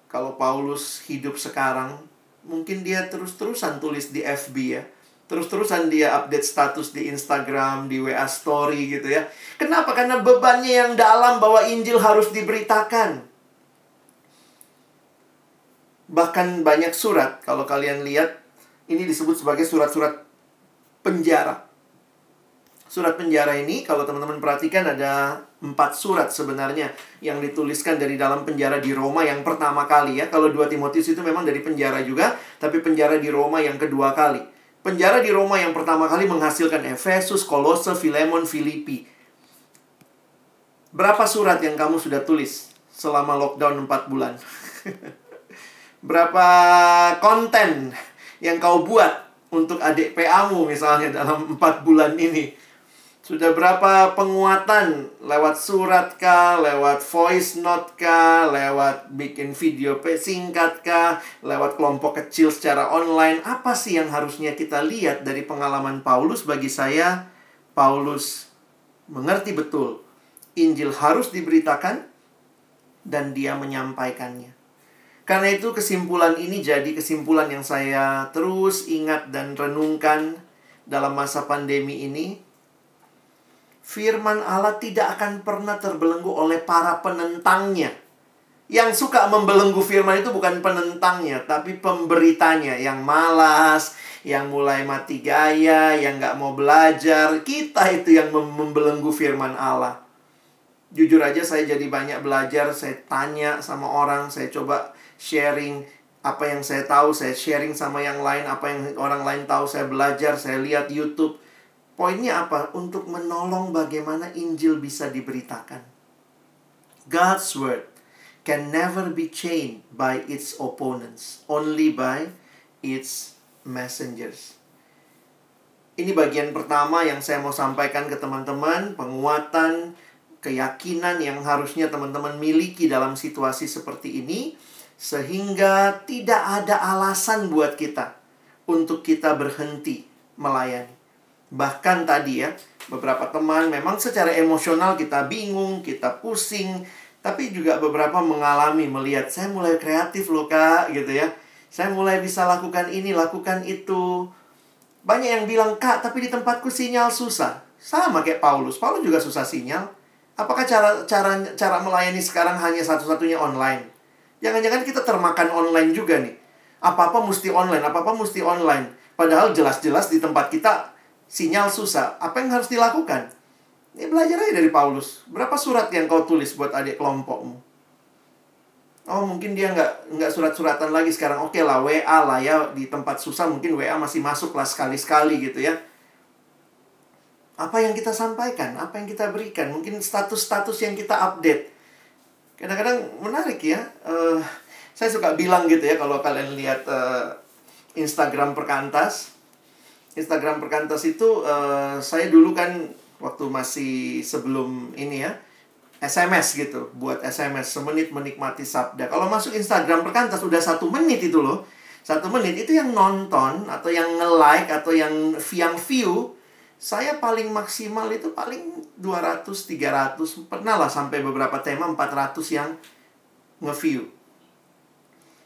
kalau Paulus hidup sekarang, mungkin dia terus-terusan tulis di FB ya. Terus-terusan dia update status di Instagram, di WA story gitu ya. Kenapa? Karena bebannya yang dalam bahwa Injil harus diberitakan. Bahkan banyak surat, kalau kalian lihat, ini disebut sebagai surat-surat penjara. Surat penjara ini, kalau teman-teman perhatikan ada empat surat sebenarnya yang dituliskan dari dalam penjara di Roma yang pertama kali ya. Kalau dua Timotius itu memang dari penjara juga, tapi penjara di Roma yang kedua kali. Penjara di Roma yang pertama kali menghasilkan Efesus, Kolose, Filemon, Filipi. Berapa surat yang kamu sudah tulis selama lockdown 4 bulan? berapa konten yang kau buat untuk adik PA-mu misalnya dalam empat bulan ini. Sudah berapa penguatan lewat surat kah, lewat voice note kah, lewat bikin video singkat kah, lewat kelompok kecil secara online. Apa sih yang harusnya kita lihat dari pengalaman Paulus bagi saya? Paulus mengerti betul Injil harus diberitakan dan dia menyampaikannya. Karena itu kesimpulan ini jadi kesimpulan yang saya terus ingat dan renungkan dalam masa pandemi ini. Firman Allah tidak akan pernah terbelenggu oleh para penentangnya. Yang suka membelenggu firman itu bukan penentangnya, tapi pemberitanya yang malas, yang mulai mati gaya, yang gak mau belajar. Kita itu yang membelenggu firman Allah. Jujur aja saya jadi banyak belajar, saya tanya sama orang, saya coba sharing apa yang saya tahu, saya sharing sama yang lain, apa yang orang lain tahu, saya belajar, saya lihat YouTube. Poinnya apa? Untuk menolong bagaimana Injil bisa diberitakan. God's word can never be chained by its opponents, only by its messengers. Ini bagian pertama yang saya mau sampaikan ke teman-teman, penguatan keyakinan yang harusnya teman-teman miliki dalam situasi seperti ini sehingga tidak ada alasan buat kita untuk kita berhenti melayani. Bahkan tadi ya, beberapa teman memang secara emosional kita bingung, kita pusing, tapi juga beberapa mengalami melihat saya mulai kreatif loh Kak gitu ya. Saya mulai bisa lakukan ini, lakukan itu. Banyak yang bilang, "Kak, tapi di tempatku sinyal susah." Sama kayak Paulus. Paulus juga susah sinyal. Apakah cara cara cara melayani sekarang hanya satu-satunya online? Jangan-jangan kita termakan online juga nih. Apa-apa mesti online, apa-apa mesti online. Padahal jelas-jelas di tempat kita sinyal susah. Apa yang harus dilakukan? Ini belajar aja dari Paulus. Berapa surat yang kau tulis buat adik kelompokmu? Oh mungkin dia nggak nggak surat-suratan lagi sekarang. Oke lah WA lah ya di tempat susah mungkin WA masih masuk lah sekali-sekali gitu ya. Apa yang kita sampaikan, apa yang kita berikan, mungkin status-status yang kita update kadang-kadang menarik ya uh, saya suka bilang gitu ya kalau kalian lihat uh, Instagram perkantas Instagram perkantas itu uh, saya dulu kan waktu masih sebelum ini ya SMS gitu buat SMS semenit menikmati sabda kalau masuk Instagram perkantas udah satu menit itu loh satu menit itu yang nonton atau yang nge-like atau yang yang view saya paling maksimal itu paling 200, 300, pernah lah sampai beberapa tema 400 yang nge-view.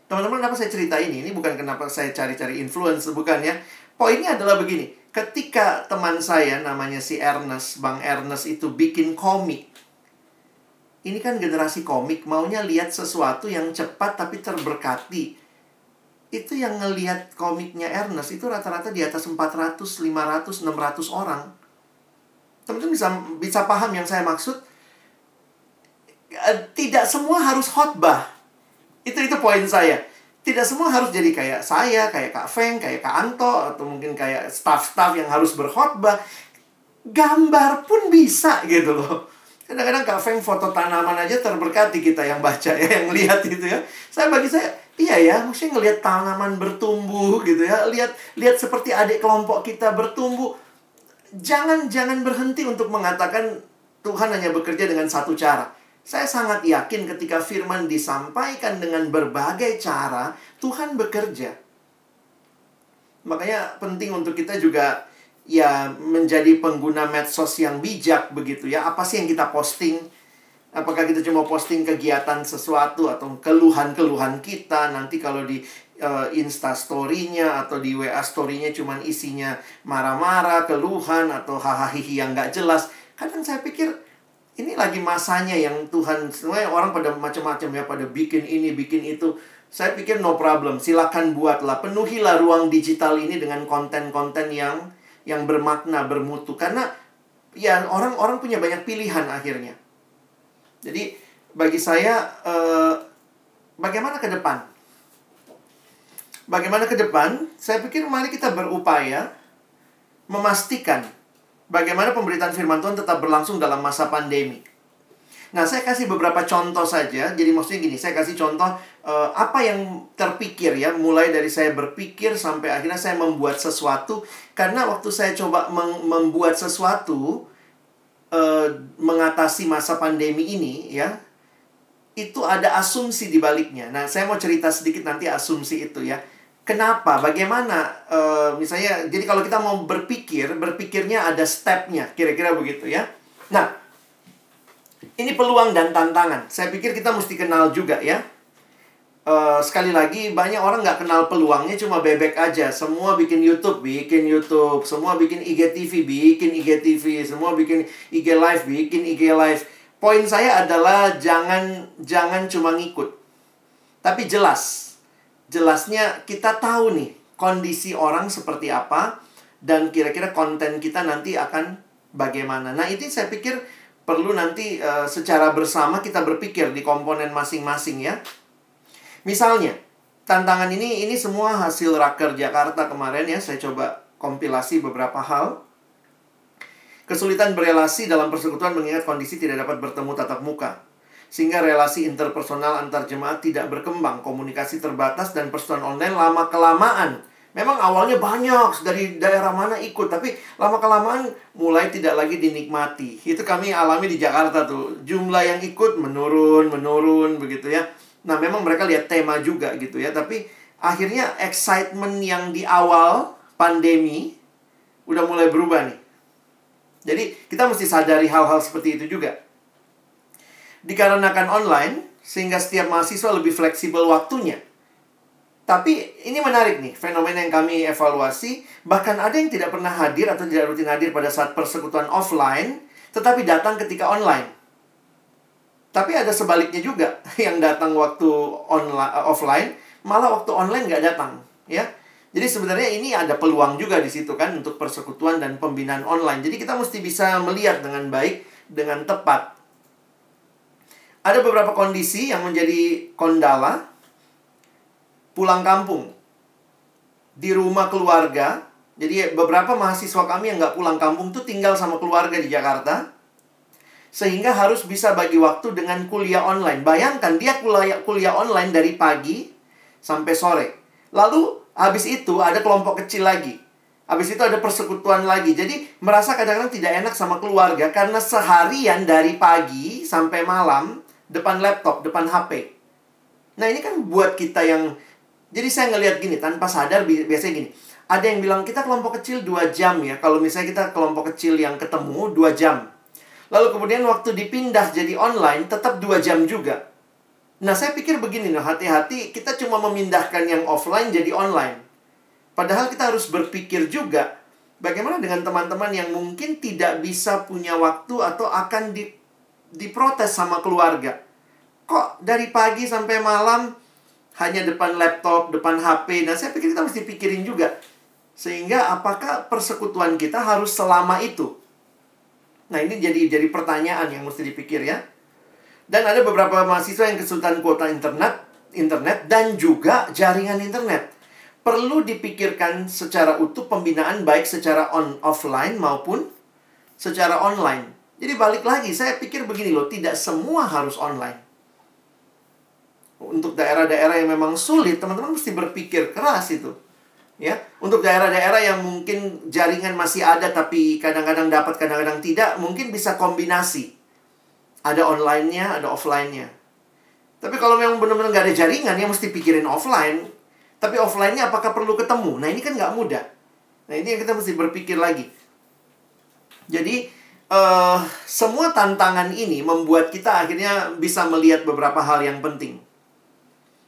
Teman-teman, kenapa saya cerita ini? Ini bukan kenapa saya cari-cari influence, bukan ya. Poinnya adalah begini, ketika teman saya namanya si Ernest, Bang Ernest itu bikin komik. Ini kan generasi komik, maunya lihat sesuatu yang cepat tapi terberkati itu yang ngelihat komiknya Ernest itu rata-rata di atas 400, 500, 600 orang. Teman-teman bisa bisa paham yang saya maksud? Eh, tidak semua harus khotbah. Itu itu poin saya. Tidak semua harus jadi kayak saya, kayak Kak Feng, kayak Kak Anto, atau mungkin kayak staff-staff yang harus berkhotbah. Gambar pun bisa gitu loh. Kadang-kadang Kak Feng foto tanaman aja terberkati kita yang baca ya, yang lihat itu ya. Saya bagi saya, iya ya, mesti ngelihat tanaman bertumbuh gitu ya. Lihat lihat seperti adik kelompok kita bertumbuh. Jangan jangan berhenti untuk mengatakan Tuhan hanya bekerja dengan satu cara. Saya sangat yakin ketika firman disampaikan dengan berbagai cara, Tuhan bekerja. Makanya penting untuk kita juga ya menjadi pengguna medsos yang bijak begitu ya. Apa sih yang kita posting? Apakah kita cuma posting kegiatan sesuatu atau keluhan-keluhan kita nanti kalau di uh, Insta story-nya atau di WA story-nya cuma isinya marah-marah, keluhan atau hahaha yang nggak jelas. Kadang saya pikir ini lagi masanya yang Tuhan semuanya orang pada macam-macam ya pada bikin ini bikin itu. Saya pikir no problem silakan buatlah. Penuhilah ruang digital ini dengan konten-konten yang yang bermakna bermutu. Karena ya orang-orang punya banyak pilihan akhirnya. Jadi bagi saya eh, bagaimana ke depan? Bagaimana ke depan? Saya pikir mari kita berupaya memastikan bagaimana pemberitaan firman Tuhan tetap berlangsung dalam masa pandemi. Nah, saya kasih beberapa contoh saja. Jadi maksudnya gini, saya kasih contoh uh, apa yang terpikir ya, mulai dari saya berpikir sampai akhirnya saya membuat sesuatu. Karena waktu saya coba membuat sesuatu uh, mengatasi masa pandemi ini ya, itu ada asumsi di baliknya. Nah, saya mau cerita sedikit nanti asumsi itu ya. Kenapa? Bagaimana? Uh, misalnya, jadi kalau kita mau berpikir, berpikirnya ada stepnya, kira-kira begitu ya. Nah, ini peluang dan tantangan. Saya pikir kita mesti kenal juga ya. Uh, sekali lagi, banyak orang nggak kenal peluangnya, cuma bebek aja. Semua bikin YouTube, bikin YouTube. Semua bikin IGTV, bikin IGTV. Semua bikin IG Live, bikin IG Live. Poin saya adalah jangan jangan cuma ngikut. Tapi jelas jelasnya kita tahu nih kondisi orang seperti apa dan kira-kira konten kita nanti akan bagaimana. Nah, itu saya pikir perlu nanti uh, secara bersama kita berpikir di komponen masing-masing ya. Misalnya, tantangan ini ini semua hasil Raker Jakarta kemarin ya, saya coba kompilasi beberapa hal. Kesulitan berelasi dalam persekutuan mengingat kondisi tidak dapat bertemu tatap muka sehingga relasi interpersonal antar jemaat tidak berkembang, komunikasi terbatas dan persetujuan online lama kelamaan. Memang awalnya banyak dari daerah mana ikut, tapi lama kelamaan mulai tidak lagi dinikmati. Itu kami alami di Jakarta tuh. Jumlah yang ikut menurun, menurun begitu ya. Nah, memang mereka lihat tema juga gitu ya, tapi akhirnya excitement yang di awal pandemi udah mulai berubah nih. Jadi, kita mesti sadari hal-hal seperti itu juga dikarenakan online sehingga setiap mahasiswa lebih fleksibel waktunya. Tapi ini menarik nih, fenomena yang kami evaluasi, bahkan ada yang tidak pernah hadir atau tidak rutin hadir pada saat persekutuan offline, tetapi datang ketika online. Tapi ada sebaliknya juga, yang datang waktu online, offline, malah waktu online nggak datang, ya. Jadi sebenarnya ini ada peluang juga di situ kan untuk persekutuan dan pembinaan online. Jadi kita mesti bisa melihat dengan baik, dengan tepat ada beberapa kondisi yang menjadi kondala pulang kampung di rumah keluarga. Jadi beberapa mahasiswa kami yang nggak pulang kampung tuh tinggal sama keluarga di Jakarta. Sehingga harus bisa bagi waktu dengan kuliah online. Bayangkan dia kuliah, kuliah online dari pagi sampai sore. Lalu habis itu ada kelompok kecil lagi. Habis itu ada persekutuan lagi. Jadi merasa kadang-kadang tidak enak sama keluarga karena seharian dari pagi sampai malam depan laptop, depan HP. Nah, ini kan buat kita yang jadi saya ngelihat gini tanpa sadar biasanya gini. Ada yang bilang kita kelompok kecil 2 jam ya. Kalau misalnya kita kelompok kecil yang ketemu 2 jam. Lalu kemudian waktu dipindah jadi online tetap 2 jam juga. Nah, saya pikir begini loh, hati-hati kita cuma memindahkan yang offline jadi online. Padahal kita harus berpikir juga bagaimana dengan teman-teman yang mungkin tidak bisa punya waktu atau akan di diprotes sama keluarga. Kok dari pagi sampai malam hanya depan laptop, depan HP. Nah, saya pikir kita mesti pikirin juga. Sehingga apakah persekutuan kita harus selama itu? Nah, ini jadi jadi pertanyaan yang mesti dipikir ya. Dan ada beberapa mahasiswa yang kesulitan kuota internet internet dan juga jaringan internet. Perlu dipikirkan secara utuh pembinaan baik secara on offline maupun secara online. Jadi balik lagi, saya pikir begini loh, tidak semua harus online. Untuk daerah-daerah yang memang sulit, teman-teman mesti berpikir keras itu. Ya, untuk daerah-daerah yang mungkin jaringan masih ada tapi kadang-kadang dapat, kadang-kadang tidak, mungkin bisa kombinasi. Ada online-nya, ada offline-nya. Tapi kalau memang benar-benar nggak ada jaringan, ya mesti pikirin offline. Tapi offline-nya apakah perlu ketemu? Nah, ini kan nggak mudah. Nah, ini yang kita mesti berpikir lagi. Jadi, uh, semua tantangan ini membuat kita akhirnya bisa melihat beberapa hal yang penting.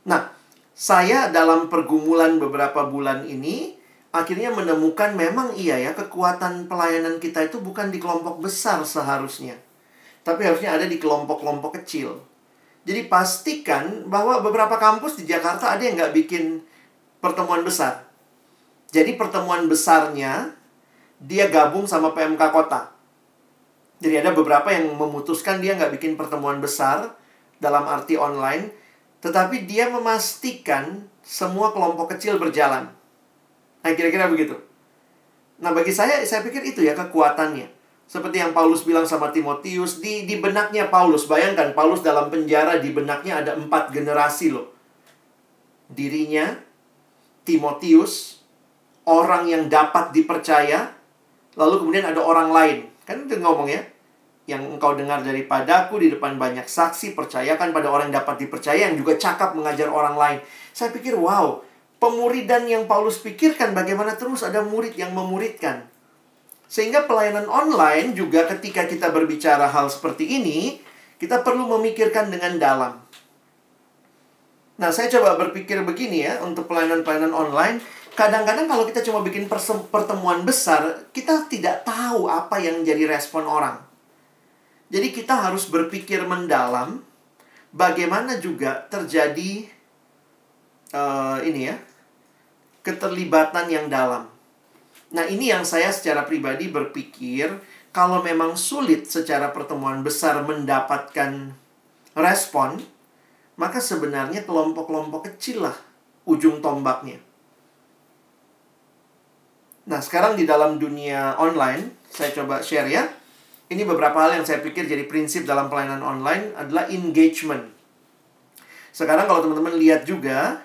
Nah, saya dalam pergumulan beberapa bulan ini akhirnya menemukan memang iya ya kekuatan pelayanan kita itu bukan di kelompok besar seharusnya. Tapi harusnya ada di kelompok-kelompok kecil. Jadi pastikan bahwa beberapa kampus di Jakarta ada yang nggak bikin pertemuan besar. Jadi pertemuan besarnya dia gabung sama PMK kota. Jadi ada beberapa yang memutuskan dia nggak bikin pertemuan besar dalam arti online, tetapi dia memastikan semua kelompok kecil berjalan. Nah, kira-kira begitu. Nah, bagi saya, saya pikir itu ya kekuatannya. Seperti yang Paulus bilang sama Timotius, di, di benaknya Paulus, bayangkan Paulus dalam penjara, di benaknya ada empat generasi loh. Dirinya, Timotius, orang yang dapat dipercaya, lalu kemudian ada orang lain. Kan itu ngomong ya, yang engkau dengar daripadaku di depan banyak saksi, percayakan pada orang yang dapat dipercaya, yang juga cakap mengajar orang lain. Saya pikir, wow, pemuridan yang Paulus pikirkan bagaimana terus ada murid yang memuridkan. Sehingga pelayanan online juga ketika kita berbicara hal seperti ini, kita perlu memikirkan dengan dalam. Nah, saya coba berpikir begini ya, untuk pelayanan-pelayanan online, kadang-kadang kalau kita cuma bikin pertemuan besar, kita tidak tahu apa yang jadi respon orang. Jadi kita harus berpikir mendalam bagaimana juga terjadi uh, ini ya keterlibatan yang dalam. Nah ini yang saya secara pribadi berpikir kalau memang sulit secara pertemuan besar mendapatkan respon, maka sebenarnya kelompok-kelompok kecil lah ujung tombaknya. Nah sekarang di dalam dunia online, saya coba share ya ini beberapa hal yang saya pikir jadi prinsip dalam pelayanan online adalah engagement. Sekarang kalau teman-teman lihat juga,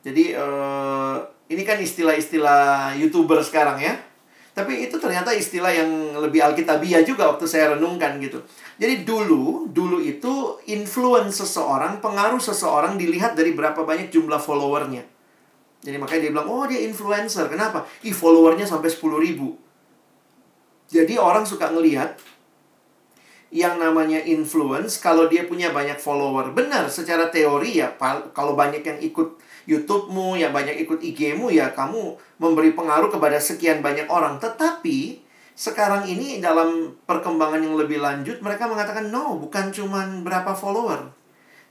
jadi uh, ini kan istilah-istilah youtuber sekarang ya. Tapi itu ternyata istilah yang lebih alkitabiah juga waktu saya renungkan gitu. Jadi dulu, dulu itu influence seseorang, pengaruh seseorang dilihat dari berapa banyak jumlah followernya. Jadi makanya dia bilang, oh dia influencer. Kenapa? Ih followernya sampai 10 ribu. Jadi orang suka ngelihat yang namanya influence kalau dia punya banyak follower. Benar, secara teori ya kalau banyak yang ikut YouTube-mu, ya banyak ikut IG-mu ya kamu memberi pengaruh kepada sekian banyak orang. Tetapi sekarang ini dalam perkembangan yang lebih lanjut mereka mengatakan no, bukan cuma berapa follower,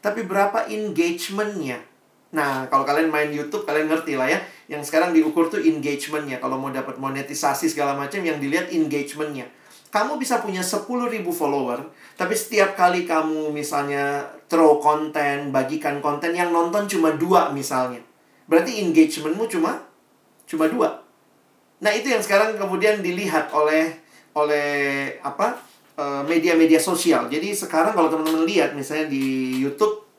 tapi berapa engagementnya. Nah, kalau kalian main YouTube, kalian ngerti lah ya. Yang sekarang diukur tuh engagementnya. Kalau mau dapat monetisasi segala macam, yang dilihat engagementnya. Kamu bisa punya 10 ribu follower, tapi setiap kali kamu misalnya throw konten, bagikan konten, yang nonton cuma dua misalnya. Berarti engagementmu cuma cuma dua. Nah, itu yang sekarang kemudian dilihat oleh oleh apa eh, media-media sosial. Jadi sekarang kalau teman-teman lihat misalnya di YouTube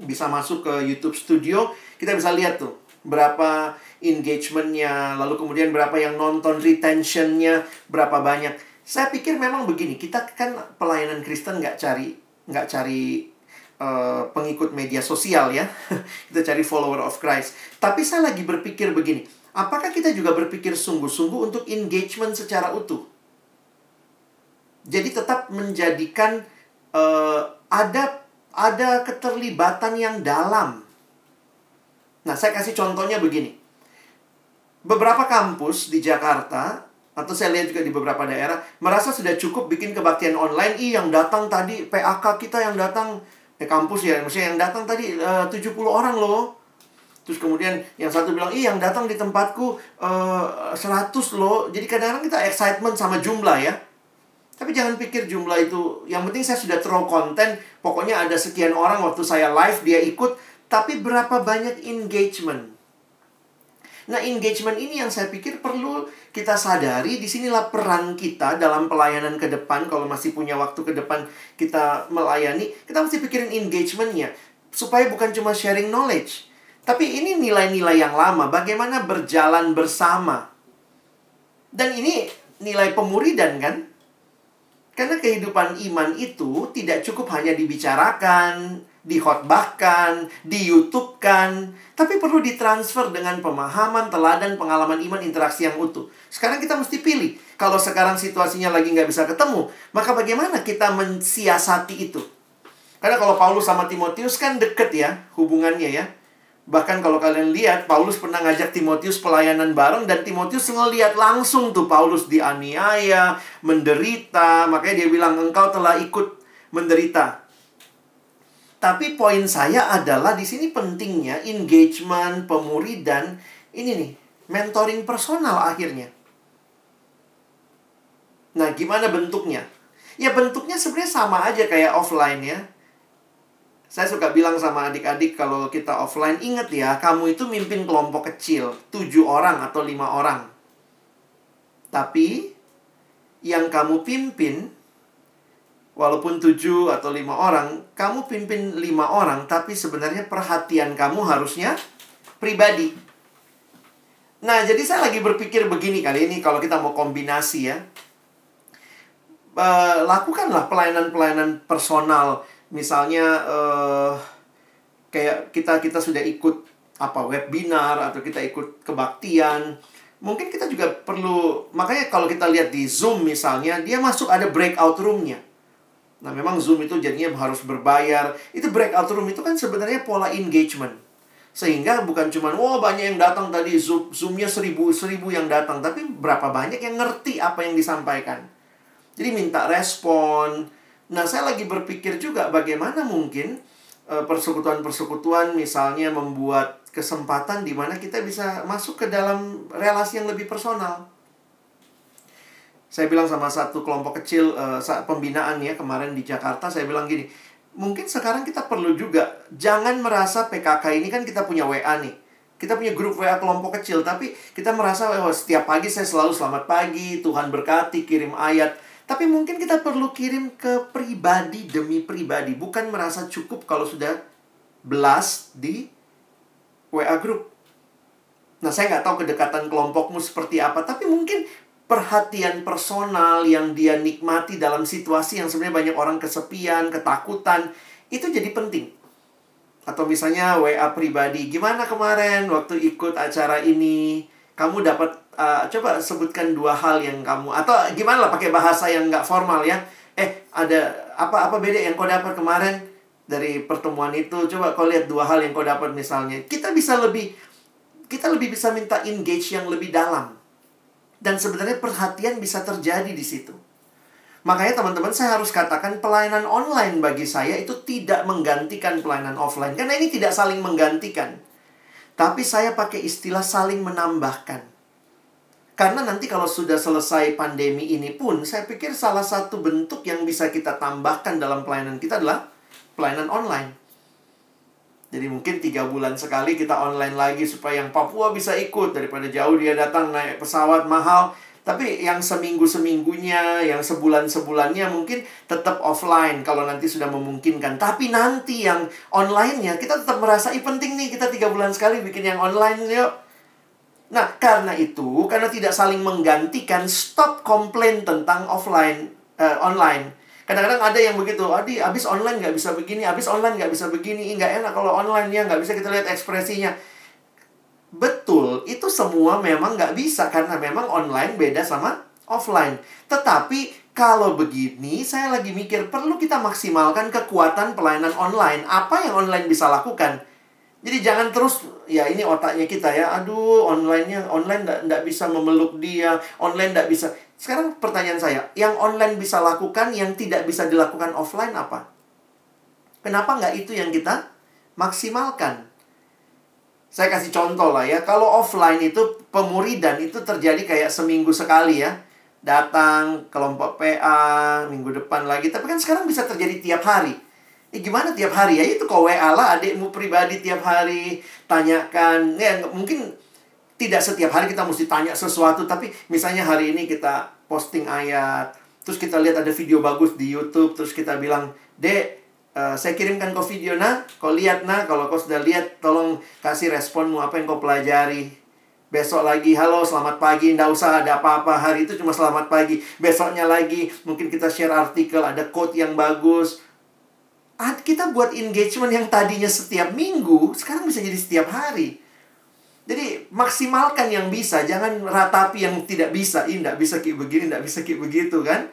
bisa masuk ke YouTube Studio, kita bisa lihat tuh berapa engagementnya, lalu kemudian berapa yang nonton retentionnya, berapa banyak. Saya pikir memang begini, kita kan pelayanan Kristen nggak cari nggak cari uh, pengikut media sosial ya, kita cari follower of Christ. Tapi saya lagi berpikir begini, apakah kita juga berpikir sungguh-sungguh untuk engagement secara utuh? Jadi tetap menjadikan uh, ada ada keterlibatan yang dalam. Nah, saya kasih contohnya begini. Beberapa kampus di Jakarta, atau saya lihat juga di beberapa daerah, merasa sudah cukup bikin kebaktian online. Ih, yang datang tadi, PAK kita yang datang, eh kampus ya, maksudnya yang datang tadi eh, uh, 70 orang loh. Terus kemudian yang satu bilang, ih yang datang di tempatku uh, eh, 100 loh. Jadi kadang-kadang kita excitement sama jumlah ya. Tapi jangan pikir jumlah itu, yang penting saya sudah throw konten, pokoknya ada sekian orang waktu saya live dia ikut, tapi berapa banyak engagement. Nah, engagement ini yang saya pikir perlu kita sadari. Di sinilah peran kita dalam pelayanan ke depan. Kalau masih punya waktu ke depan kita melayani, kita mesti pikirin engagementnya. Supaya bukan cuma sharing knowledge. Tapi ini nilai-nilai yang lama. Bagaimana berjalan bersama. Dan ini nilai pemuridan kan? Karena kehidupan iman itu tidak cukup hanya dibicarakan, dihotbahkan, di kan, tapi perlu ditransfer dengan pemahaman, teladan, pengalaman iman, interaksi yang utuh. Sekarang kita mesti pilih. Kalau sekarang situasinya lagi nggak bisa ketemu, maka bagaimana kita mensiasati itu? Karena kalau Paulus sama Timotius kan deket ya hubungannya ya. Bahkan kalau kalian lihat, Paulus pernah ngajak Timotius pelayanan bareng dan Timotius ngeliat langsung tuh Paulus dianiaya, menderita. Makanya dia bilang, engkau telah ikut menderita. Tapi poin saya adalah di sini pentingnya engagement, pemuridan, ini nih, mentoring personal akhirnya. Nah, gimana bentuknya? Ya bentuknya sebenarnya sama aja kayak offline ya. Saya suka bilang sama adik-adik kalau kita offline, ingat ya, kamu itu mimpin kelompok kecil, tujuh orang atau lima orang. Tapi, yang kamu pimpin walaupun tujuh atau lima orang, kamu pimpin lima orang, tapi sebenarnya perhatian kamu harusnya pribadi. Nah, jadi saya lagi berpikir begini kali ini, kalau kita mau kombinasi ya, uh, lakukanlah pelayanan-pelayanan personal, misalnya uh, kayak kita kita sudah ikut apa webinar atau kita ikut kebaktian, mungkin kita juga perlu makanya kalau kita lihat di Zoom misalnya, dia masuk ada breakout roomnya Nah, memang Zoom itu jadinya harus berbayar. Itu breakout room itu kan sebenarnya pola engagement. Sehingga bukan cuma, wah oh, banyak yang datang tadi, Zoom, Zoomnya seribu, seribu yang datang. Tapi berapa banyak yang ngerti apa yang disampaikan. Jadi minta respon. Nah, saya lagi berpikir juga bagaimana mungkin eh, persekutuan-persekutuan misalnya membuat kesempatan di mana kita bisa masuk ke dalam relasi yang lebih personal. Saya bilang sama satu kelompok kecil uh, pembinaan ya kemarin di Jakarta saya bilang gini mungkin sekarang kita perlu juga jangan merasa PKK ini kan kita punya WA nih. Kita punya grup WA kelompok kecil tapi kita merasa oh, setiap pagi saya selalu selamat pagi Tuhan berkati kirim ayat tapi mungkin kita perlu kirim ke pribadi demi pribadi. Bukan merasa cukup kalau sudah belas di WA grup Nah, saya nggak tahu kedekatan kelompokmu seperti apa, tapi mungkin perhatian personal yang dia nikmati dalam situasi yang sebenarnya banyak orang kesepian, ketakutan, itu jadi penting. Atau misalnya WA pribadi, gimana kemarin waktu ikut acara ini, kamu dapat uh, coba sebutkan dua hal yang kamu atau gimana lah pakai bahasa yang nggak formal ya. Eh, ada apa apa beda yang kau dapat kemarin dari pertemuan itu? Coba kau lihat dua hal yang kau dapat misalnya. Kita bisa lebih kita lebih bisa minta engage yang lebih dalam dan sebenarnya perhatian bisa terjadi di situ. Makanya teman-teman saya harus katakan pelayanan online bagi saya itu tidak menggantikan pelayanan offline. Karena ini tidak saling menggantikan. Tapi saya pakai istilah saling menambahkan. Karena nanti kalau sudah selesai pandemi ini pun, saya pikir salah satu bentuk yang bisa kita tambahkan dalam pelayanan kita adalah pelayanan online. Jadi mungkin tiga bulan sekali kita online lagi supaya yang Papua bisa ikut daripada jauh dia datang naik pesawat mahal. Tapi yang seminggu-seminggunya, yang sebulan-sebulannya mungkin tetap offline kalau nanti sudah memungkinkan. Tapi nanti yang online-nya kita tetap merasa, Ih, penting nih kita tiga bulan sekali bikin yang online yuk. Nah, karena itu, karena tidak saling menggantikan, stop komplain tentang offline, uh, online Kadang-kadang ada yang begitu, adi abis online nggak bisa begini, abis online nggak bisa begini, nggak enak kalau online ya nggak bisa kita lihat ekspresinya. Betul, itu semua memang nggak bisa karena memang online beda sama offline. Tetapi kalau begini, saya lagi mikir perlu kita maksimalkan kekuatan pelayanan online. Apa yang online bisa lakukan? Jadi jangan terus ya ini otaknya kita ya. Aduh, onlinenya online nggak bisa memeluk dia, online nggak bisa. Sekarang pertanyaan saya, yang online bisa lakukan, yang tidak bisa dilakukan offline apa? Kenapa nggak itu yang kita maksimalkan? Saya kasih contoh lah ya, kalau offline itu pemuridan itu terjadi kayak seminggu sekali ya. datang kelompok PA minggu depan lagi. Tapi kan sekarang bisa terjadi tiap hari. Eh gimana tiap hari ya? Itu kau WA lah adikmu pribadi tiap hari. Tanyakan. Ya mungkin tidak setiap hari kita mesti tanya sesuatu. Tapi misalnya hari ini kita posting ayat. Terus kita lihat ada video bagus di Youtube. Terus kita bilang, Dek, Uh, saya kirimkan kau video nah, kau lihat nah, kalau kau sudah lihat tolong kasih responmu apa yang kau pelajari. Besok lagi, halo selamat pagi, ndak usah ada apa-apa, hari itu cuma selamat pagi. Besoknya lagi, mungkin kita share artikel, ada quote yang bagus. Kita buat engagement yang tadinya setiap minggu, sekarang bisa jadi setiap hari. Jadi maksimalkan yang bisa, jangan ratapi yang tidak bisa. Ini tidak bisa kayak begini, tidak bisa kayak begitu kan.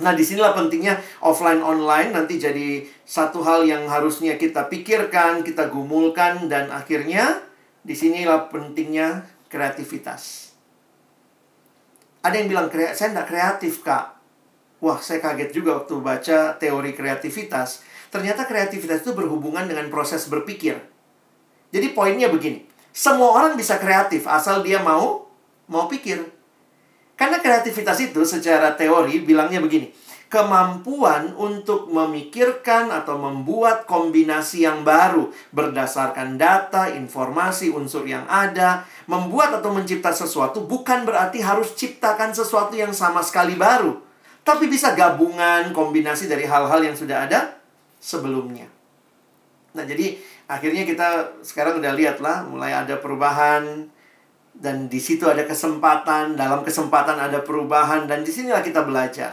Nah, di sinilah pentingnya offline online nanti jadi satu hal yang harusnya kita pikirkan, kita gumulkan, dan akhirnya di sinilah pentingnya kreativitas. Ada yang bilang, saya tidak kreatif, Kak. Wah, saya kaget juga waktu baca teori kreativitas. Ternyata kreativitas itu berhubungan dengan proses berpikir. Jadi poinnya begini, semua orang bisa kreatif asal dia mau mau pikir. Karena kreativitas itu secara teori bilangnya begini. Kemampuan untuk memikirkan atau membuat kombinasi yang baru berdasarkan data, informasi, unsur yang ada, membuat atau mencipta sesuatu bukan berarti harus ciptakan sesuatu yang sama sekali baru, tapi bisa gabungan kombinasi dari hal-hal yang sudah ada sebelumnya. Nah, jadi akhirnya kita sekarang udah lihat lah mulai ada perubahan dan di situ ada kesempatan, dalam kesempatan ada perubahan dan di sinilah kita belajar.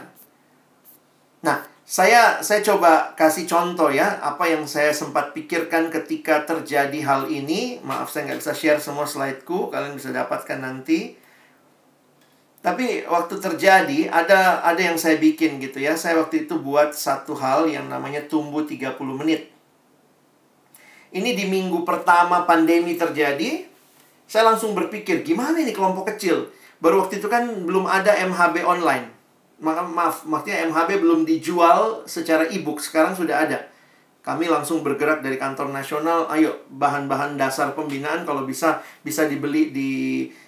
Nah, saya saya coba kasih contoh ya apa yang saya sempat pikirkan ketika terjadi hal ini. Maaf saya nggak bisa share semua slideku, kalian bisa dapatkan nanti. Tapi waktu terjadi ada ada yang saya bikin gitu ya. Saya waktu itu buat satu hal yang namanya tumbuh 30 menit. Ini di minggu pertama pandemi terjadi, saya langsung berpikir, gimana ini kelompok kecil? Baru waktu itu kan belum ada MHB online. Maka maaf, maksudnya MHB belum dijual secara e-book, sekarang sudah ada. Kami langsung bergerak dari kantor nasional, ayo bahan-bahan dasar pembinaan kalau bisa bisa dibeli di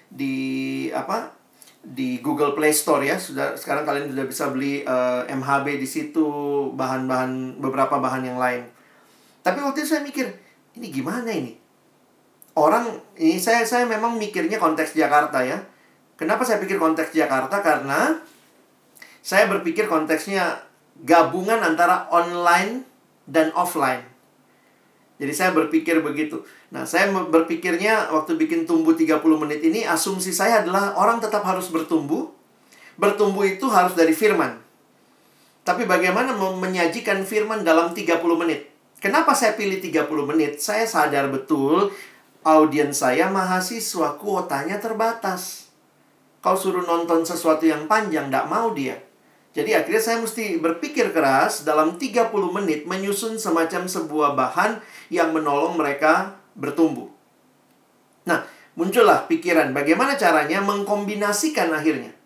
di apa? di Google Play Store ya. Sudah sekarang kalian sudah bisa beli uh, eh, MHB di situ, bahan-bahan beberapa bahan yang lain. Tapi waktu itu saya mikir, ini gimana ini? Orang ini saya saya memang mikirnya konteks Jakarta ya. Kenapa saya pikir konteks Jakarta? Karena saya berpikir konteksnya gabungan antara online dan offline. Jadi saya berpikir begitu. Nah, saya berpikirnya waktu bikin tumbuh 30 menit ini asumsi saya adalah orang tetap harus bertumbuh. Bertumbuh itu harus dari firman. Tapi bagaimana menyajikan firman dalam 30 menit? Kenapa saya pilih 30 menit? Saya sadar betul audiens saya mahasiswa, kuotanya terbatas. Kau suruh nonton sesuatu yang panjang, tidak mau dia. Jadi akhirnya saya mesti berpikir keras dalam 30 menit menyusun semacam sebuah bahan yang menolong mereka bertumbuh. Nah, muncullah pikiran bagaimana caranya mengkombinasikan akhirnya.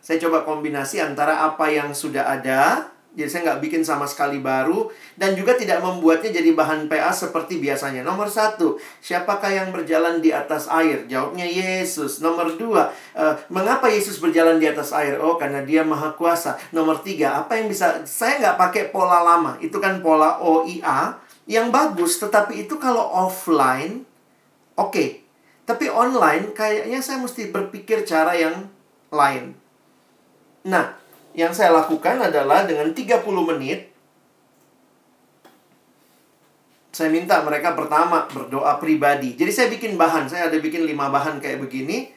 Saya coba kombinasi antara apa yang sudah ada jadi saya nggak bikin sama sekali baru dan juga tidak membuatnya jadi bahan PA seperti biasanya. Nomor satu, siapakah yang berjalan di atas air? Jawabnya Yesus. Nomor dua, uh, mengapa Yesus berjalan di atas air? Oh, karena dia maha kuasa. Nomor tiga, apa yang bisa? Saya nggak pakai pola lama. Itu kan pola OIA yang bagus. Tetapi itu kalau offline, oke. Okay. Tapi online kayaknya saya mesti berpikir cara yang lain. Nah, yang saya lakukan adalah dengan 30 menit saya minta mereka pertama berdoa pribadi. Jadi saya bikin bahan, saya ada bikin lima bahan kayak begini.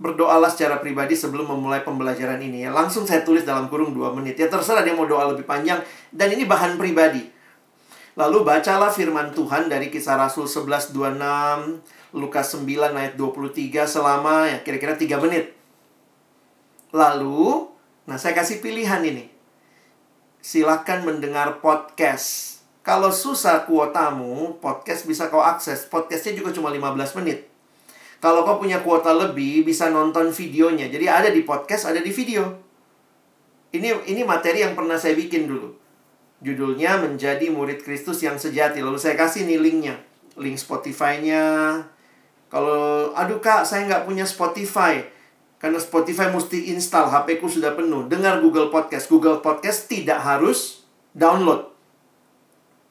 Berdoalah secara pribadi sebelum memulai pembelajaran ini ya. Langsung saya tulis dalam kurung 2 menit. Ya terserah dia mau doa lebih panjang dan ini bahan pribadi. Lalu bacalah firman Tuhan dari kisah Rasul 11:26, Lukas 9 ayat 23 selama ya kira-kira 3 menit. Lalu Nah, saya kasih pilihan ini. Silakan mendengar podcast. Kalau susah kuotamu, podcast bisa kau akses. Podcastnya juga cuma 15 menit. Kalau kau punya kuota lebih, bisa nonton videonya. Jadi ada di podcast, ada di video. Ini ini materi yang pernah saya bikin dulu. Judulnya Menjadi Murid Kristus yang Sejati. Lalu saya kasih nih linknya. Link Spotify-nya. Kalau, aduh kak, saya nggak punya Spotify Karena Spotify mesti install, HP ku sudah penuh. Dengar Google Podcast. Google Podcast tidak harus download.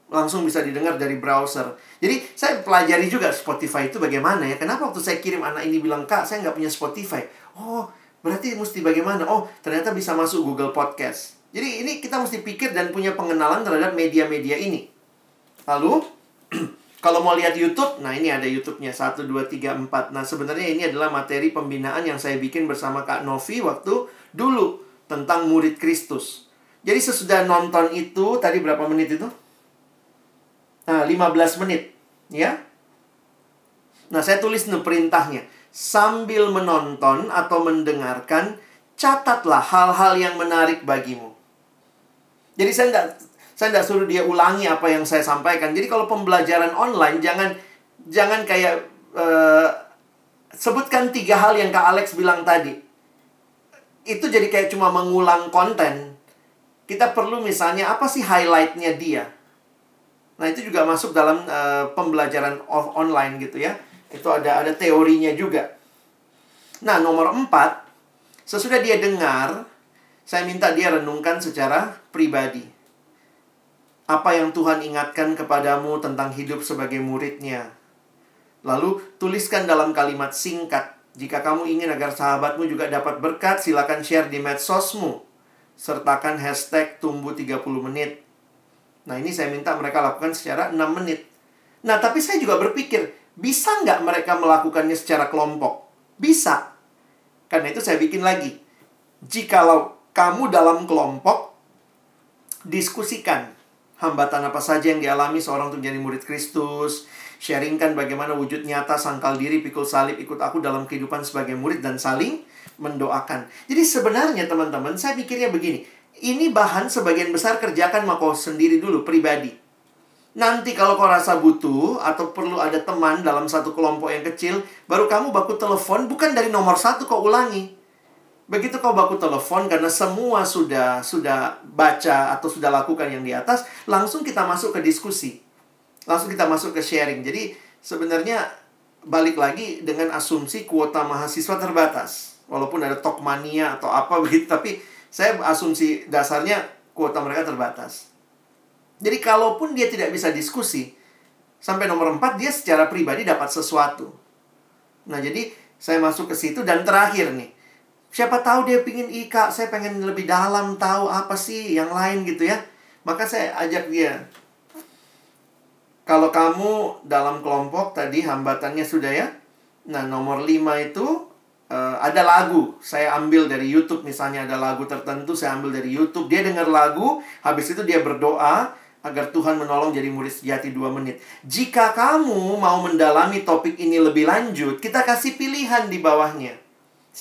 Langsung bisa didengar dari browser. Jadi saya pelajari juga Spotify itu bagaimana ya. Kenapa waktu saya kirim anak ini bilang, Kak, saya nggak punya Spotify. Oh, berarti mesti bagaimana? Oh, ternyata bisa masuk Google Podcast. Jadi ini kita mesti pikir dan punya pengenalan terhadap media-media ini. Lalu, Kalau mau lihat YouTube, nah ini ada YouTube-nya 1 2 3 4. Nah, sebenarnya ini adalah materi pembinaan yang saya bikin bersama Kak Novi waktu dulu tentang murid Kristus. Jadi sesudah nonton itu tadi berapa menit itu? Nah, 15 menit, ya. Nah, saya tulis nih perintahnya. Sambil menonton atau mendengarkan, catatlah hal-hal yang menarik bagimu. Jadi saya enggak saya tidak suruh dia ulangi apa yang saya sampaikan. Jadi kalau pembelajaran online jangan jangan kayak uh, sebutkan tiga hal yang Kak Alex bilang tadi. Itu jadi kayak cuma mengulang konten. Kita perlu misalnya apa sih highlightnya dia. Nah itu juga masuk dalam uh, pembelajaran online gitu ya. Itu ada ada teorinya juga. Nah nomor empat, sesudah dia dengar, saya minta dia renungkan secara pribadi apa yang Tuhan ingatkan kepadamu tentang hidup sebagai muridnya. Lalu tuliskan dalam kalimat singkat. Jika kamu ingin agar sahabatmu juga dapat berkat, silakan share di medsosmu. Sertakan hashtag tumbuh 30 menit. Nah ini saya minta mereka lakukan secara 6 menit. Nah tapi saya juga berpikir, bisa nggak mereka melakukannya secara kelompok? Bisa. Karena itu saya bikin lagi. Jikalau kamu dalam kelompok, diskusikan hambatan apa saja yang dialami seorang untuk menjadi murid Kristus. Sharingkan bagaimana wujud nyata sangkal diri, pikul salib, ikut aku dalam kehidupan sebagai murid dan saling mendoakan. Jadi sebenarnya teman-teman, saya pikirnya begini. Ini bahan sebagian besar kerjakan mau kau sendiri dulu, pribadi. Nanti kalau kau rasa butuh atau perlu ada teman dalam satu kelompok yang kecil, baru kamu baku telepon, bukan dari nomor satu kau ulangi. Begitu kau baku telepon karena semua sudah sudah baca atau sudah lakukan yang di atas, langsung kita masuk ke diskusi. Langsung kita masuk ke sharing. Jadi sebenarnya balik lagi dengan asumsi kuota mahasiswa terbatas. Walaupun ada Tokmania atau apa begitu, tapi saya asumsi dasarnya kuota mereka terbatas. Jadi kalaupun dia tidak bisa diskusi, sampai nomor 4 dia secara pribadi dapat sesuatu. Nah, jadi saya masuk ke situ dan terakhir nih Siapa tahu dia pingin ika, saya pengen lebih dalam tahu apa sih yang lain gitu ya. Maka saya ajak dia. Kalau kamu dalam kelompok tadi hambatannya sudah ya. Nah, nomor 5 itu uh, ada lagu. Saya ambil dari YouTube misalnya ada lagu tertentu, saya ambil dari YouTube. Dia dengar lagu, habis itu dia berdoa agar Tuhan menolong jadi murid sejati 2 menit. Jika kamu mau mendalami topik ini lebih lanjut, kita kasih pilihan di bawahnya.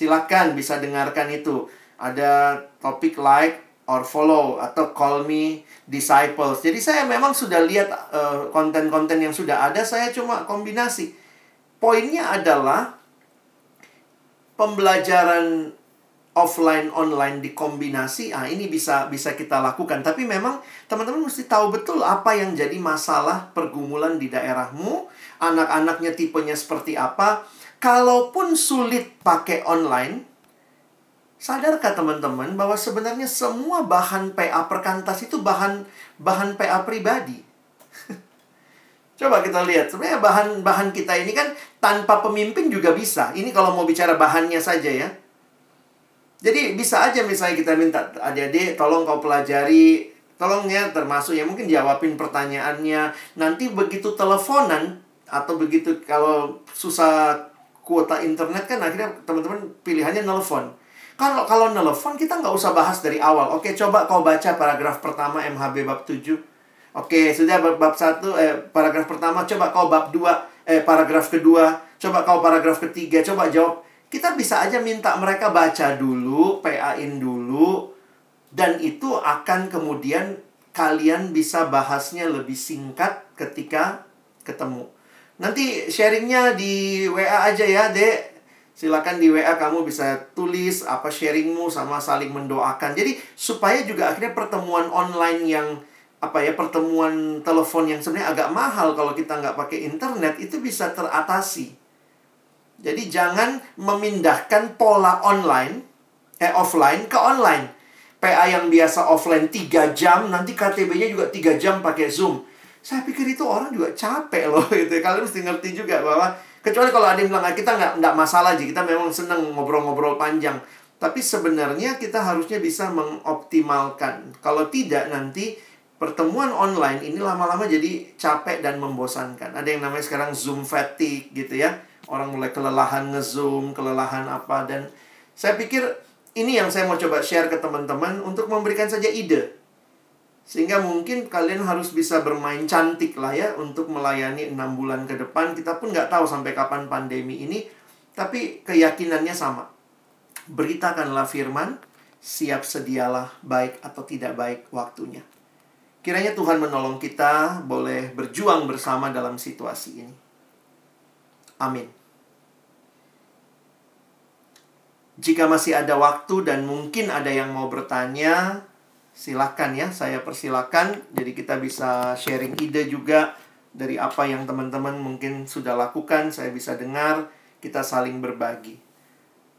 Silakan bisa dengarkan itu. Ada topik like or follow atau call me disciples. Jadi saya memang sudah lihat eh, konten-konten yang sudah ada, saya cuma kombinasi. Poinnya adalah pembelajaran offline online dikombinasi. Ah ini bisa bisa kita lakukan. Tapi memang teman-teman mesti tahu betul apa yang jadi masalah pergumulan di daerahmu, anak-anaknya tipenya seperti apa Kalaupun sulit pakai online, sadarkah teman-teman bahwa sebenarnya semua bahan PA perkantas itu bahan bahan PA pribadi? Coba kita lihat, sebenarnya bahan-bahan kita ini kan tanpa pemimpin juga bisa. Ini kalau mau bicara bahannya saja ya. Jadi bisa aja misalnya kita minta adik-adik tolong kau pelajari tolong ya termasuk ya mungkin jawabin pertanyaannya nanti begitu teleponan atau begitu kalau susah kuota internet kan akhirnya teman-teman pilihannya nelfon. Kalau kalau nelfon kita nggak usah bahas dari awal. Oke, coba kau baca paragraf pertama MHB bab 7. Oke, sudah bab, 1 eh paragraf pertama, coba kau bab 2 eh paragraf kedua, coba kau paragraf ketiga, coba jawab. Kita bisa aja minta mereka baca dulu, PA-in dulu dan itu akan kemudian kalian bisa bahasnya lebih singkat ketika ketemu. Nanti sharingnya di WA aja ya, Dek. Silakan di WA kamu bisa tulis apa sharingmu sama saling mendoakan. Jadi supaya juga akhirnya pertemuan online yang apa ya pertemuan telepon yang sebenarnya agak mahal kalau kita nggak pakai internet itu bisa teratasi. Jadi jangan memindahkan pola online, eh offline ke online. PA yang biasa offline 3 jam, nanti KTB-nya juga 3 jam pakai Zoom. Saya pikir itu orang juga capek loh itu. Kalian mesti ngerti juga bahwa kecuali kalau ada yang bilang "Ah, kita nggak nggak masalah aja, kita memang seneng ngobrol-ngobrol panjang. Tapi sebenarnya kita harusnya bisa mengoptimalkan. Kalau tidak nanti pertemuan online ini lama-lama jadi capek dan membosankan. Ada yang namanya sekarang Zoom fatigue gitu ya. Orang mulai kelelahan nge-zoom, kelelahan apa dan saya pikir ini yang saya mau coba share ke teman-teman untuk memberikan saja ide. Sehingga mungkin kalian harus bisa bermain cantik lah ya untuk melayani enam bulan ke depan. Kita pun nggak tahu sampai kapan pandemi ini. Tapi keyakinannya sama. Beritakanlah firman, siap sedialah baik atau tidak baik waktunya. Kiranya Tuhan menolong kita boleh berjuang bersama dalam situasi ini. Amin. Jika masih ada waktu dan mungkin ada yang mau bertanya, silakan ya, saya persilakan. Jadi kita bisa sharing ide juga dari apa yang teman-teman mungkin sudah lakukan, saya bisa dengar, kita saling berbagi.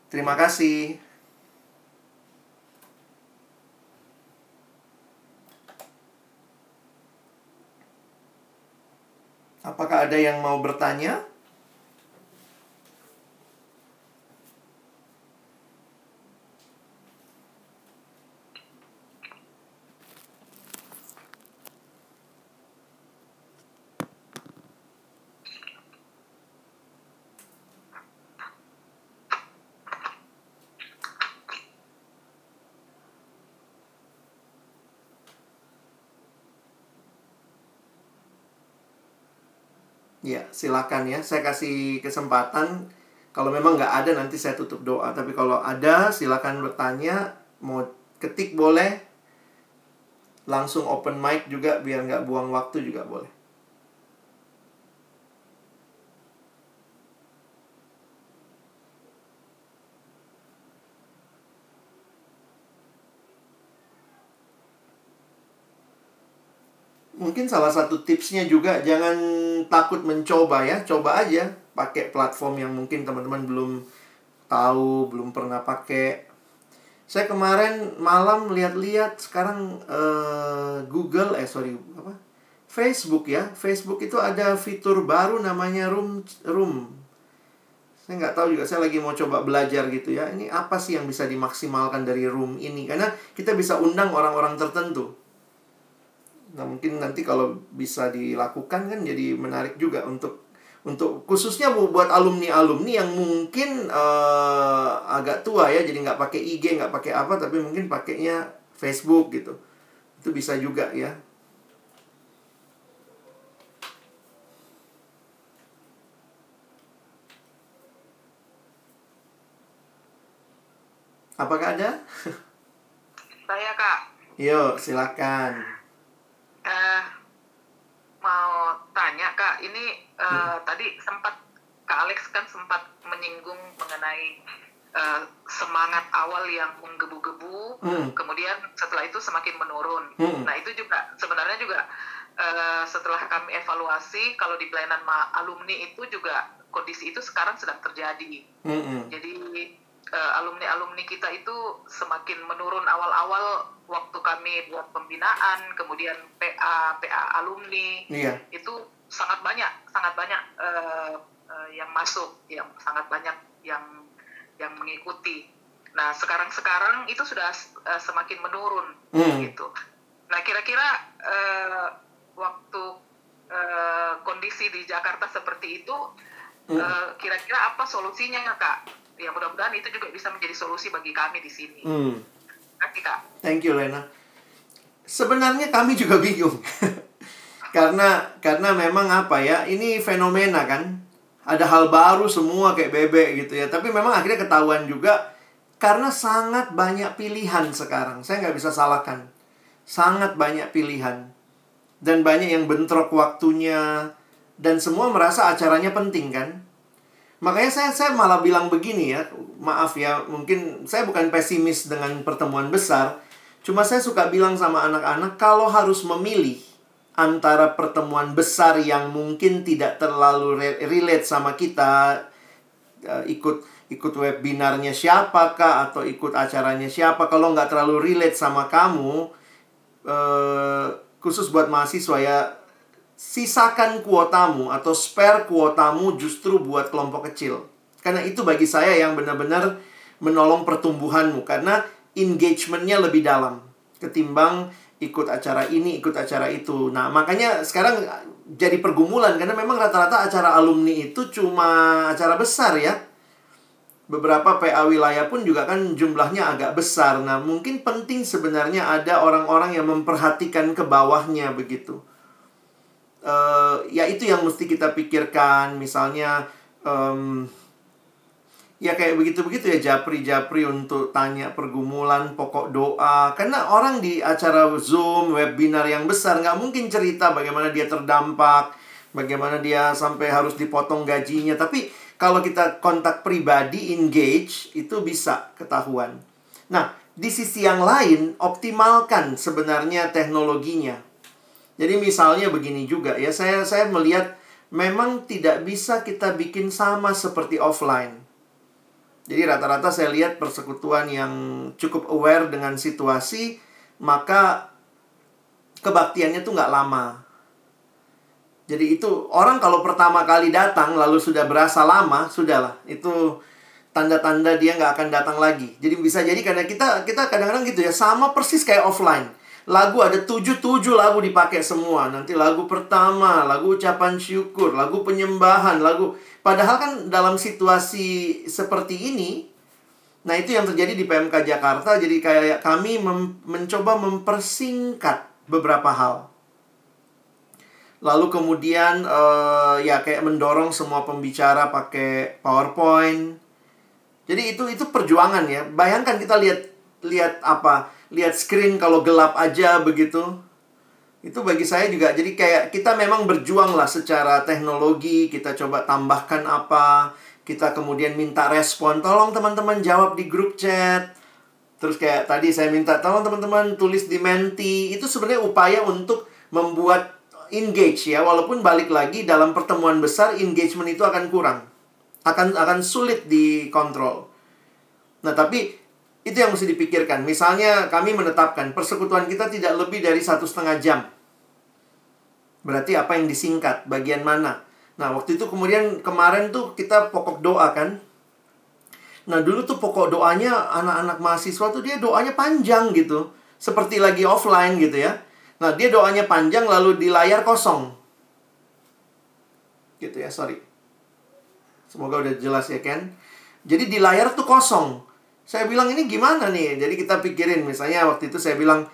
Terima kasih. Apakah ada yang mau bertanya? Ya, silakan ya. Saya kasih kesempatan. Kalau memang nggak ada nanti saya tutup doa. Tapi kalau ada, silakan bertanya. Mau ketik boleh. Langsung open mic juga biar nggak buang waktu juga boleh. Mungkin salah satu tipsnya juga jangan takut mencoba ya, coba aja pakai platform yang mungkin teman-teman belum tahu, belum pernah pakai. Saya kemarin malam lihat-lihat sekarang uh, Google eh sorry apa Facebook ya, Facebook itu ada fitur baru namanya Room Room. Saya nggak tahu juga, saya lagi mau coba belajar gitu ya. Ini apa sih yang bisa dimaksimalkan dari Room ini? Karena kita bisa undang orang-orang tertentu. Nah, mungkin nanti kalau bisa dilakukan kan jadi menarik juga untuk untuk khususnya buat alumni-alumni yang mungkin uh, agak tua ya, jadi nggak pakai IG, nggak pakai apa, tapi mungkin pakainya Facebook gitu. Itu bisa juga ya. Apakah ada? Saya kak. Yuk, silakan. Eh, mau tanya kak, ini eh, tadi sempat kak Alex kan sempat menyinggung mengenai eh, semangat awal yang menggebu-gebu, Hmm. kemudian setelah itu semakin menurun. Hmm. Nah itu juga sebenarnya juga eh, setelah kami evaluasi, kalau di pelayanan alumni itu juga kondisi itu sekarang sedang terjadi. Mm-mm. Jadi alumni-alumni kita itu semakin menurun awal-awal waktu kami buat pembinaan, kemudian PA PA alumni Iya. itu sangat banyak, sangat banyak eh, yang masuk, yang sangat banyak yang yang mengikuti. Nah sekarang-sekarang itu sudah eh, semakin menurun Hmm. gitu. Nah kira-kira eh, waktu eh, kondisi di Jakarta seperti itu, Hmm. kira-kira apa solusinya kak? Ya mudah-mudahan itu juga bisa menjadi solusi bagi kami di sini. Hmm. Kasih kak. Thank you Lena. Sebenarnya kami juga bingung. karena karena memang apa ya? Ini fenomena kan. Ada hal baru semua kayak bebek gitu ya. Tapi memang akhirnya ketahuan juga karena sangat banyak pilihan sekarang. Saya nggak bisa salahkan. Sangat banyak pilihan. Dan banyak yang bentrok waktunya. Dan semua merasa acaranya penting kan. Makanya saya saya malah bilang begini ya, maaf ya, mungkin saya bukan pesimis dengan pertemuan besar, cuma saya suka bilang sama anak-anak kalau harus memilih antara pertemuan besar yang mungkin tidak terlalu re- relate sama kita uh, ikut ikut webinarnya siapa kah atau ikut acaranya siapa kalau nggak terlalu relate sama kamu uh, khusus buat mahasiswa ya sisakan kuotamu atau spare kuotamu justru buat kelompok kecil karena itu bagi saya yang benar-benar menolong pertumbuhanmu karena engagementnya lebih dalam ketimbang ikut acara ini, ikut acara itu. Nah, makanya sekarang jadi pergumulan karena memang rata-rata acara alumni itu cuma acara besar ya. Beberapa PA wilayah pun juga kan jumlahnya agak besar. Nah, mungkin penting sebenarnya ada orang-orang yang memperhatikan ke bawahnya begitu. Uh, ya itu yang mesti kita pikirkan. Misalnya um, ya kayak begitu-begitu ya japri-japri untuk tanya pergumulan pokok doa. Karena orang di acara zoom webinar yang besar nggak mungkin cerita bagaimana dia terdampak bagaimana dia sampai harus dipotong gajinya. Tapi kalau kita kontak pribadi engage itu bisa ketahuan. Nah di sisi yang lain optimalkan sebenarnya teknologinya jadi misalnya begini juga ya saya saya melihat memang tidak bisa kita bikin sama seperti offline jadi rata-rata saya lihat persekutuan yang cukup aware dengan situasi, maka kebaktiannya tuh nggak lama. Jadi itu orang kalau pertama kali datang lalu sudah berasa lama, sudahlah itu tanda-tanda dia nggak akan datang lagi. Jadi bisa jadi karena kita kita kadang-kadang gitu ya sama persis kayak offline. Lagu ada tujuh tujuh lagu dipakai semua. Nanti lagu pertama, lagu ucapan syukur, lagu penyembahan, lagu Padahal kan dalam situasi seperti ini, nah itu yang terjadi di PMK Jakarta. Jadi kayak kami mem mencoba mempersingkat beberapa hal. Lalu kemudian uh, ya kayak mendorong semua pembicara pakai PowerPoint. Jadi itu itu perjuangan ya. Bayangkan kita lihat lihat apa? Lihat screen kalau gelap aja begitu. Itu bagi saya juga jadi kayak kita memang berjuang lah secara teknologi kita coba tambahkan apa kita kemudian minta respon. Tolong teman-teman jawab di grup chat. Terus kayak tadi saya minta tolong teman-teman tulis di menti. Itu sebenarnya upaya untuk membuat engage ya walaupun balik lagi dalam pertemuan besar engagement itu akan kurang akan akan sulit dikontrol. Nah tapi itu yang mesti dipikirkan. Misalnya kami menetapkan persekutuan kita tidak lebih dari satu setengah jam. Berarti apa yang disingkat, bagian mana? Nah, waktu itu kemudian kemarin tuh kita pokok doa kan. Nah, dulu tuh pokok doanya anak-anak mahasiswa tuh dia doanya panjang gitu. Seperti lagi offline gitu ya. Nah, dia doanya panjang lalu di layar kosong. Gitu ya, sorry. Semoga udah jelas ya, Ken. Jadi di layar tuh kosong. Saya bilang ini gimana nih? Jadi kita pikirin misalnya waktu itu saya bilang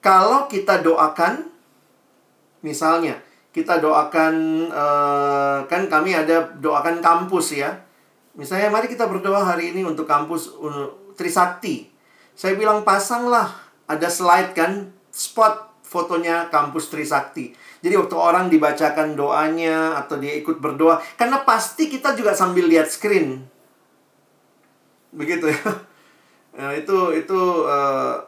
kalau kita doakan misalnya kita doakan uh, kan kami ada doakan kampus ya. Misalnya mari kita berdoa hari ini untuk kampus Trisakti. Saya bilang pasanglah ada slide kan spot fotonya kampus Trisakti. Jadi waktu orang dibacakan doanya atau dia ikut berdoa, karena pasti kita juga sambil lihat screen begitu ya. Nah, itu itu uh,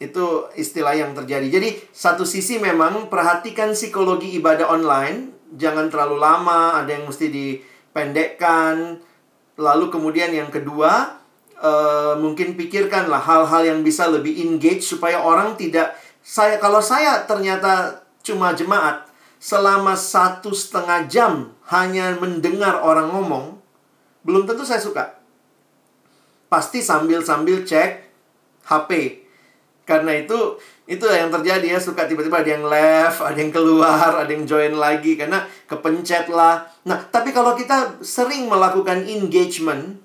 itu istilah yang terjadi. Jadi satu sisi memang perhatikan psikologi ibadah online. Jangan terlalu lama ada yang mesti dipendekkan. Lalu kemudian yang kedua uh, mungkin pikirkanlah hal-hal yang bisa lebih engage supaya orang tidak saya kalau saya ternyata cuma jemaat selama satu setengah jam hanya mendengar orang ngomong belum tentu saya suka pasti sambil-sambil cek HP. Karena itu itu yang terjadi ya suka tiba-tiba ada yang left, ada yang keluar, ada yang join lagi karena kepencet lah. Nah, tapi kalau kita sering melakukan engagement,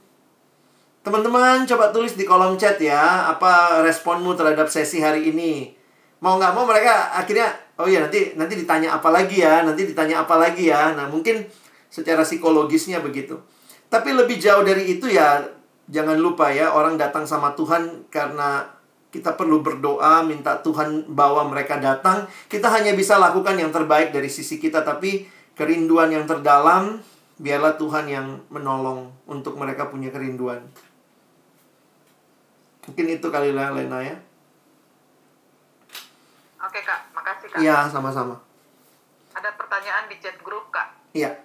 teman-teman coba tulis di kolom chat ya apa responmu terhadap sesi hari ini. Mau nggak mau mereka akhirnya oh iya nanti nanti ditanya apa lagi ya, nanti ditanya apa lagi ya. Nah, mungkin secara psikologisnya begitu. Tapi lebih jauh dari itu ya Jangan lupa ya, orang datang sama Tuhan karena kita perlu berdoa, minta Tuhan bawa mereka datang. Kita hanya bisa lakukan yang terbaik dari sisi kita, tapi kerinduan yang terdalam, biarlah Tuhan yang menolong untuk mereka punya kerinduan. Mungkin itu kali lah, Lena ya. Oke kak, makasih kak. Iya, sama-sama. Ada pertanyaan di chat grup kak? Iya.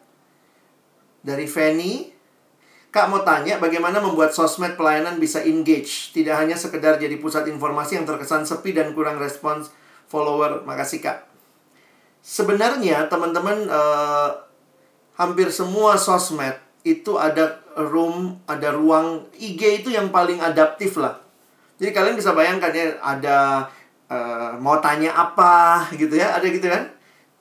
Dari Fanny, Kak mau tanya bagaimana membuat sosmed pelayanan bisa engage, tidak hanya sekedar jadi pusat informasi yang terkesan sepi dan kurang respons follower. Makasih Kak. Sebenarnya teman-teman uh, hampir semua sosmed itu ada room, ada ruang IG itu yang paling adaptif lah. Jadi kalian bisa bayangkan ya ada uh, mau tanya apa gitu ya, ada gitu kan?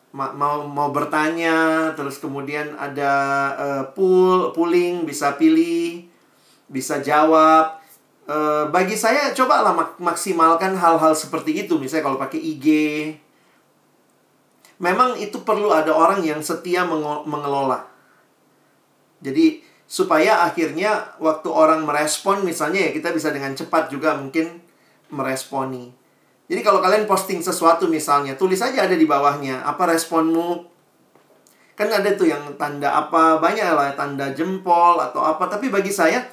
Mau mau bertanya terus kemudian ada uh, pool pooling bisa pilih bisa jawab. Uh, bagi saya cobalah mak maksimalkan hal-hal seperti itu. Misalnya kalau pakai IG memang itu perlu ada orang yang setia mengelola. Jadi supaya akhirnya waktu orang merespon misalnya ya kita bisa dengan cepat juga mungkin meresponi jadi kalau kalian posting sesuatu misalnya, tulis aja ada di bawahnya. Apa responmu? Kan ada tuh yang tanda apa, banyak lah tanda jempol atau apa. Tapi bagi saya,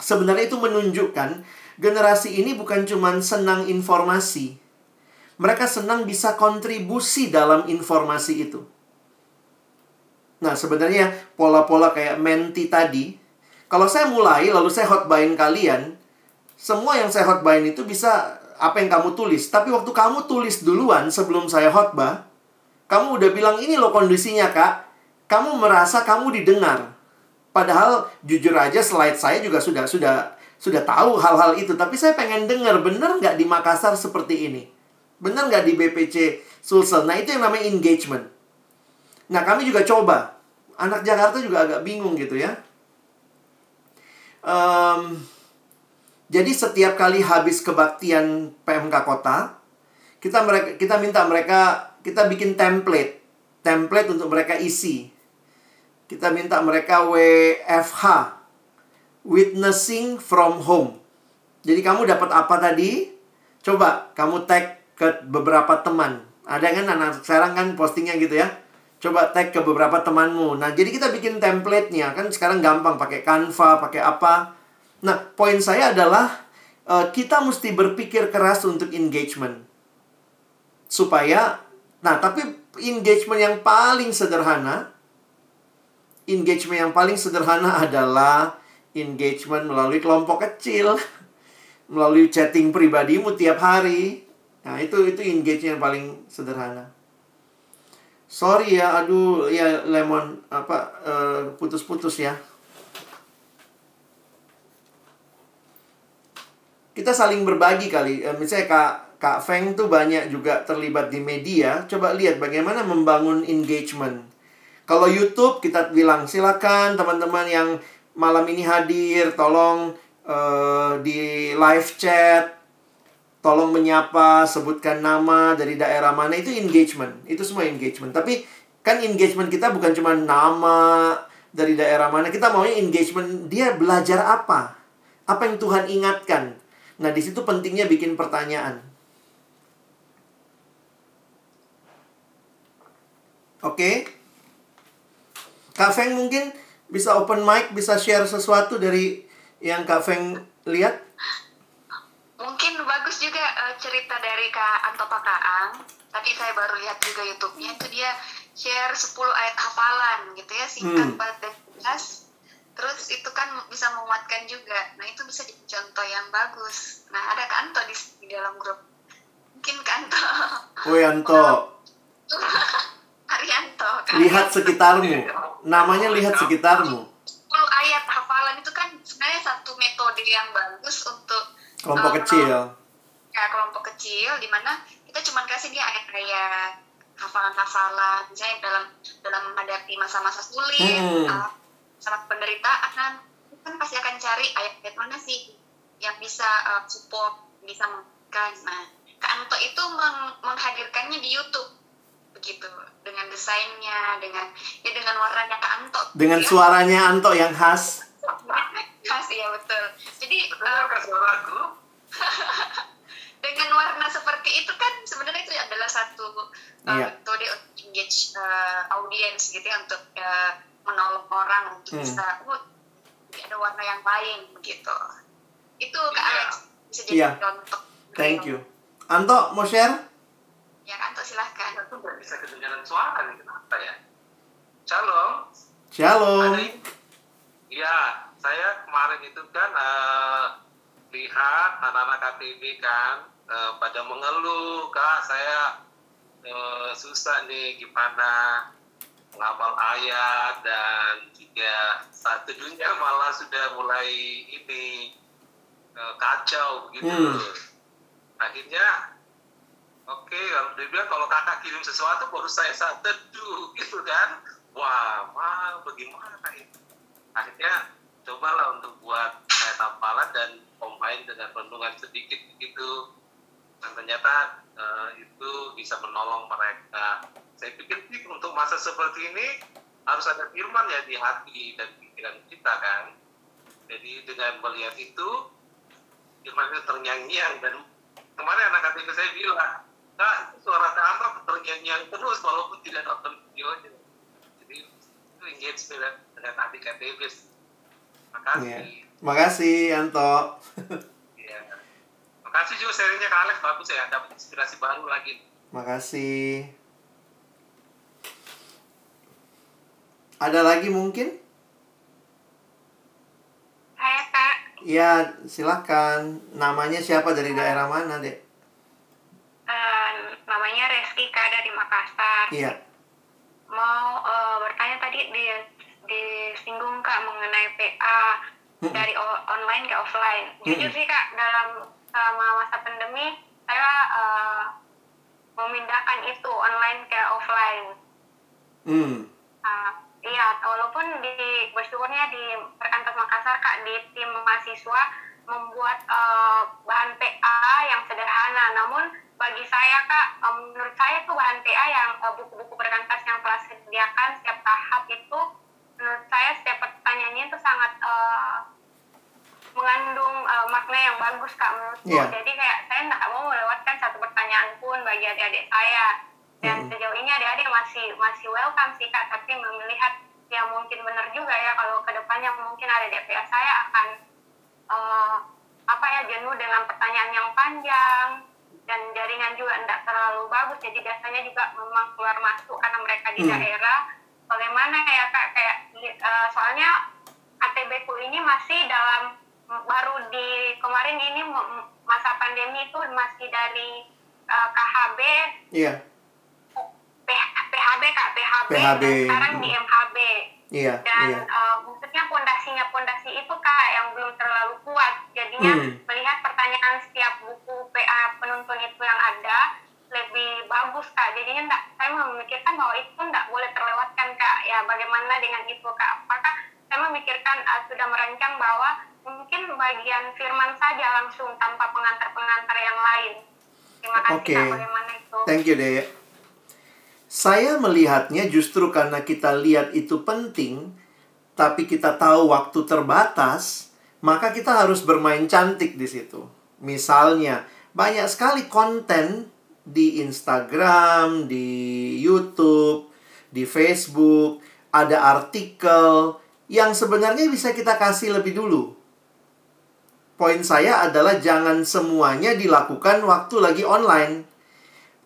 sebenarnya itu menunjukkan generasi ini bukan cuma senang informasi. Mereka senang bisa kontribusi dalam informasi itu. Nah, sebenarnya pola-pola kayak menti tadi, kalau saya mulai lalu saya hotbain kalian, semua yang saya hotbain itu bisa apa yang kamu tulis. Tapi waktu kamu tulis duluan sebelum saya khotbah, kamu udah bilang ini loh kondisinya kak. Kamu merasa kamu didengar. Padahal jujur aja slide saya juga sudah sudah sudah tahu hal-hal itu. Tapi saya pengen dengar bener nggak di Makassar seperti ini. Bener nggak di BPC Sulsel. Nah itu yang namanya engagement. Nah kami juga coba. Anak Jakarta juga agak bingung gitu ya. Um, jadi setiap kali habis kebaktian PMK kota, kita mereka kita minta mereka kita bikin template, template untuk mereka isi. Kita minta mereka WFH, witnessing from home. Jadi kamu dapat apa tadi? Coba kamu tag ke beberapa teman. Ada kan anak sekarang kan postingnya gitu ya. Coba tag ke beberapa temanmu. Nah, jadi kita bikin template-nya. Kan sekarang gampang pakai Canva, pakai apa. Nah, poin saya adalah uh, kita mesti berpikir keras untuk engagement. Supaya nah, tapi engagement yang paling sederhana engagement yang paling sederhana adalah engagement melalui kelompok kecil, melalui chatting pribadimu tiap hari. Nah, itu itu engagement yang paling sederhana. Sorry ya, aduh ya lemon apa eh, putus-putus uh, ya. Kita saling berbagi kali. Eh, misalnya Kak Kak Feng tuh banyak juga terlibat di media. Coba lihat bagaimana membangun engagement. Kalau YouTube kita bilang silakan teman-teman yang malam ini hadir tolong uh, di live chat tolong menyapa, sebutkan nama dari daerah mana itu engagement. Itu semua engagement. Tapi kan engagement kita bukan cuma nama dari daerah mana. Kita maunya engagement dia belajar apa? Apa yang Tuhan ingatkan? Nah, di situ pentingnya bikin pertanyaan. Oke. Okay? Kak Feng mungkin bisa open mic, bisa share sesuatu dari yang Kak Feng lihat? Mungkin bagus juga uh, cerita dari Kak Anto Pakaang. Tadi saya baru lihat juga YouTube-nya itu dia share 10 ayat hafalan gitu ya, singkat hmm. dan jelas terus itu kan bisa menguatkan juga. Nah itu bisa jadi contoh yang bagus. Nah ada kanto di, di dalam grup. Mungkin kanto oh Yanto Arianto kan? lihat sekitarmu. Namanya lihat sekitarmu. 10 ayat hafalan itu kan sebenarnya satu metode yang bagus untuk kelompok um, kecil. ya kelompok kecil di mana kita cuma kasih dia ayat-ayat hafalan-hafalan. Misalnya dalam dalam menghadapi masa-masa sulit hmm. uh, sama penderitaan kan pasti akan cari ayat-ayat mana sih yang bisa uh, support bisa memberikan. Nah Kak Anto itu meng menghadirkannya di YouTube begitu dengan desainnya dengan ya dengan warnanya Kak Anto. Dengan ya. suaranya Anto yang khas. Khas ya betul. Jadi uh, dengan warna seperti itu kan sebenarnya itu adalah satu uh, yeah. metode untuk engage uh, audience gitu ya untuk uh, menolong orang untuk hmm. bisa oh, ada warna yang lain begitu itu kak yeah. Alex bisa jadi yeah. contoh thank you. Anto mau share? Ya Anto silahkan. Aku nggak bisa kedengaran suara nih kenapa ya? Shalom. Shalom. Ada, iya Ya, saya kemarin itu kan uh, lihat anak-anak KTB kan uh, pada mengeluh, kak saya uh, susah nih gimana menghafal ayat dan juga satu dunia malah sudah mulai ini uh, kacau begitu. Hmm. Akhirnya oke okay, kalau dia bilang kalau kakak kirim sesuatu baru saya saat teduh gitu kan wah mah bagaimana itu akhirnya cobalah untuk buat kayak tampalan dan combine dengan renungan sedikit gitu dan ternyata itu bisa menolong mereka saya pikir sih untuk masa seperti ini harus ada firman ya di hati dan pikiran kita kan jadi dengan melihat itu firman itu ternyanyian dan kemarin anak anak saya bilang kak suara kamu ternyanyian terus walaupun tidak nonton videonya jadi itu engage dengan adik Davis Makasih. Yeah. Makasih Anto. Iya. Makasih juga serinya Kak Alex bagus ya, dapat inspirasi baru lagi. Makasih. Ada lagi mungkin? Saya Kak. Ya, silakan. Namanya siapa dari daerah mana, Dek? Uh, namanya Reski Kak dari Makassar. Iya. Mau uh, bertanya tadi di disinggung kak mengenai PA hmm. dari online ke offline. Jujur hmm. sih kak dalam selama masa pandemi saya uh, memindahkan itu online ke offline. Hmm. Uh, iya, walaupun di bersyukurnya di Perkantor Makassar kak di tim mahasiswa membuat uh, bahan PA yang sederhana, namun bagi saya kak, um, menurut saya tuh bahan PA yang buku-buku uh, perkantas yang telah disediakan setiap tahap itu menurut saya setiap pertanyaannya itu sangat uh, mengandung uh, makna yang bagus kak menurutku yeah. jadi kayak saya nggak mau melewatkan satu pertanyaan pun bagi adik-adik saya dan mm -hmm. sejauh ini adik-adik masih masih welcome sih kak tapi melihat ya mungkin benar juga ya kalau ke depannya mungkin ada DPA saya akan uh, apa ya jenuh dengan pertanyaan yang panjang dan jaringan juga tidak terlalu bagus jadi biasanya juga memang keluar masuk karena mereka di mm. daerah bagaimana ya kak kayak uh, soalnya ATB ku ini masih dalam baru di kemarin ini masa pandemi itu masih dari uh, eh, KHB iya. PHB kak PHB, PHB. dan sekarang di MHB iya dan iya. Uh, maksudnya pondasinya pondasi itu kak yang belum terlalu kuat. Jadinya hmm. melihat pertanyaan setiap buku PA penuntun itu yang ada lebih bagus kak. Jadinya enggak, saya memikirkan bahwa itu enggak boleh terlewatkan kak. Ya bagaimana dengan itu kak? Apakah saya memikirkan uh, sudah merancang bahwa mungkin bagian firman saja langsung tanpa pengantar-pengantar yang lain terima kasih okay. bagaimana itu thank you deh saya melihatnya justru karena kita lihat itu penting tapi kita tahu waktu terbatas maka kita harus bermain cantik di situ misalnya banyak sekali konten di Instagram, di YouTube, di Facebook, ada artikel yang sebenarnya bisa kita kasih lebih dulu. Poin saya adalah jangan semuanya dilakukan waktu lagi online.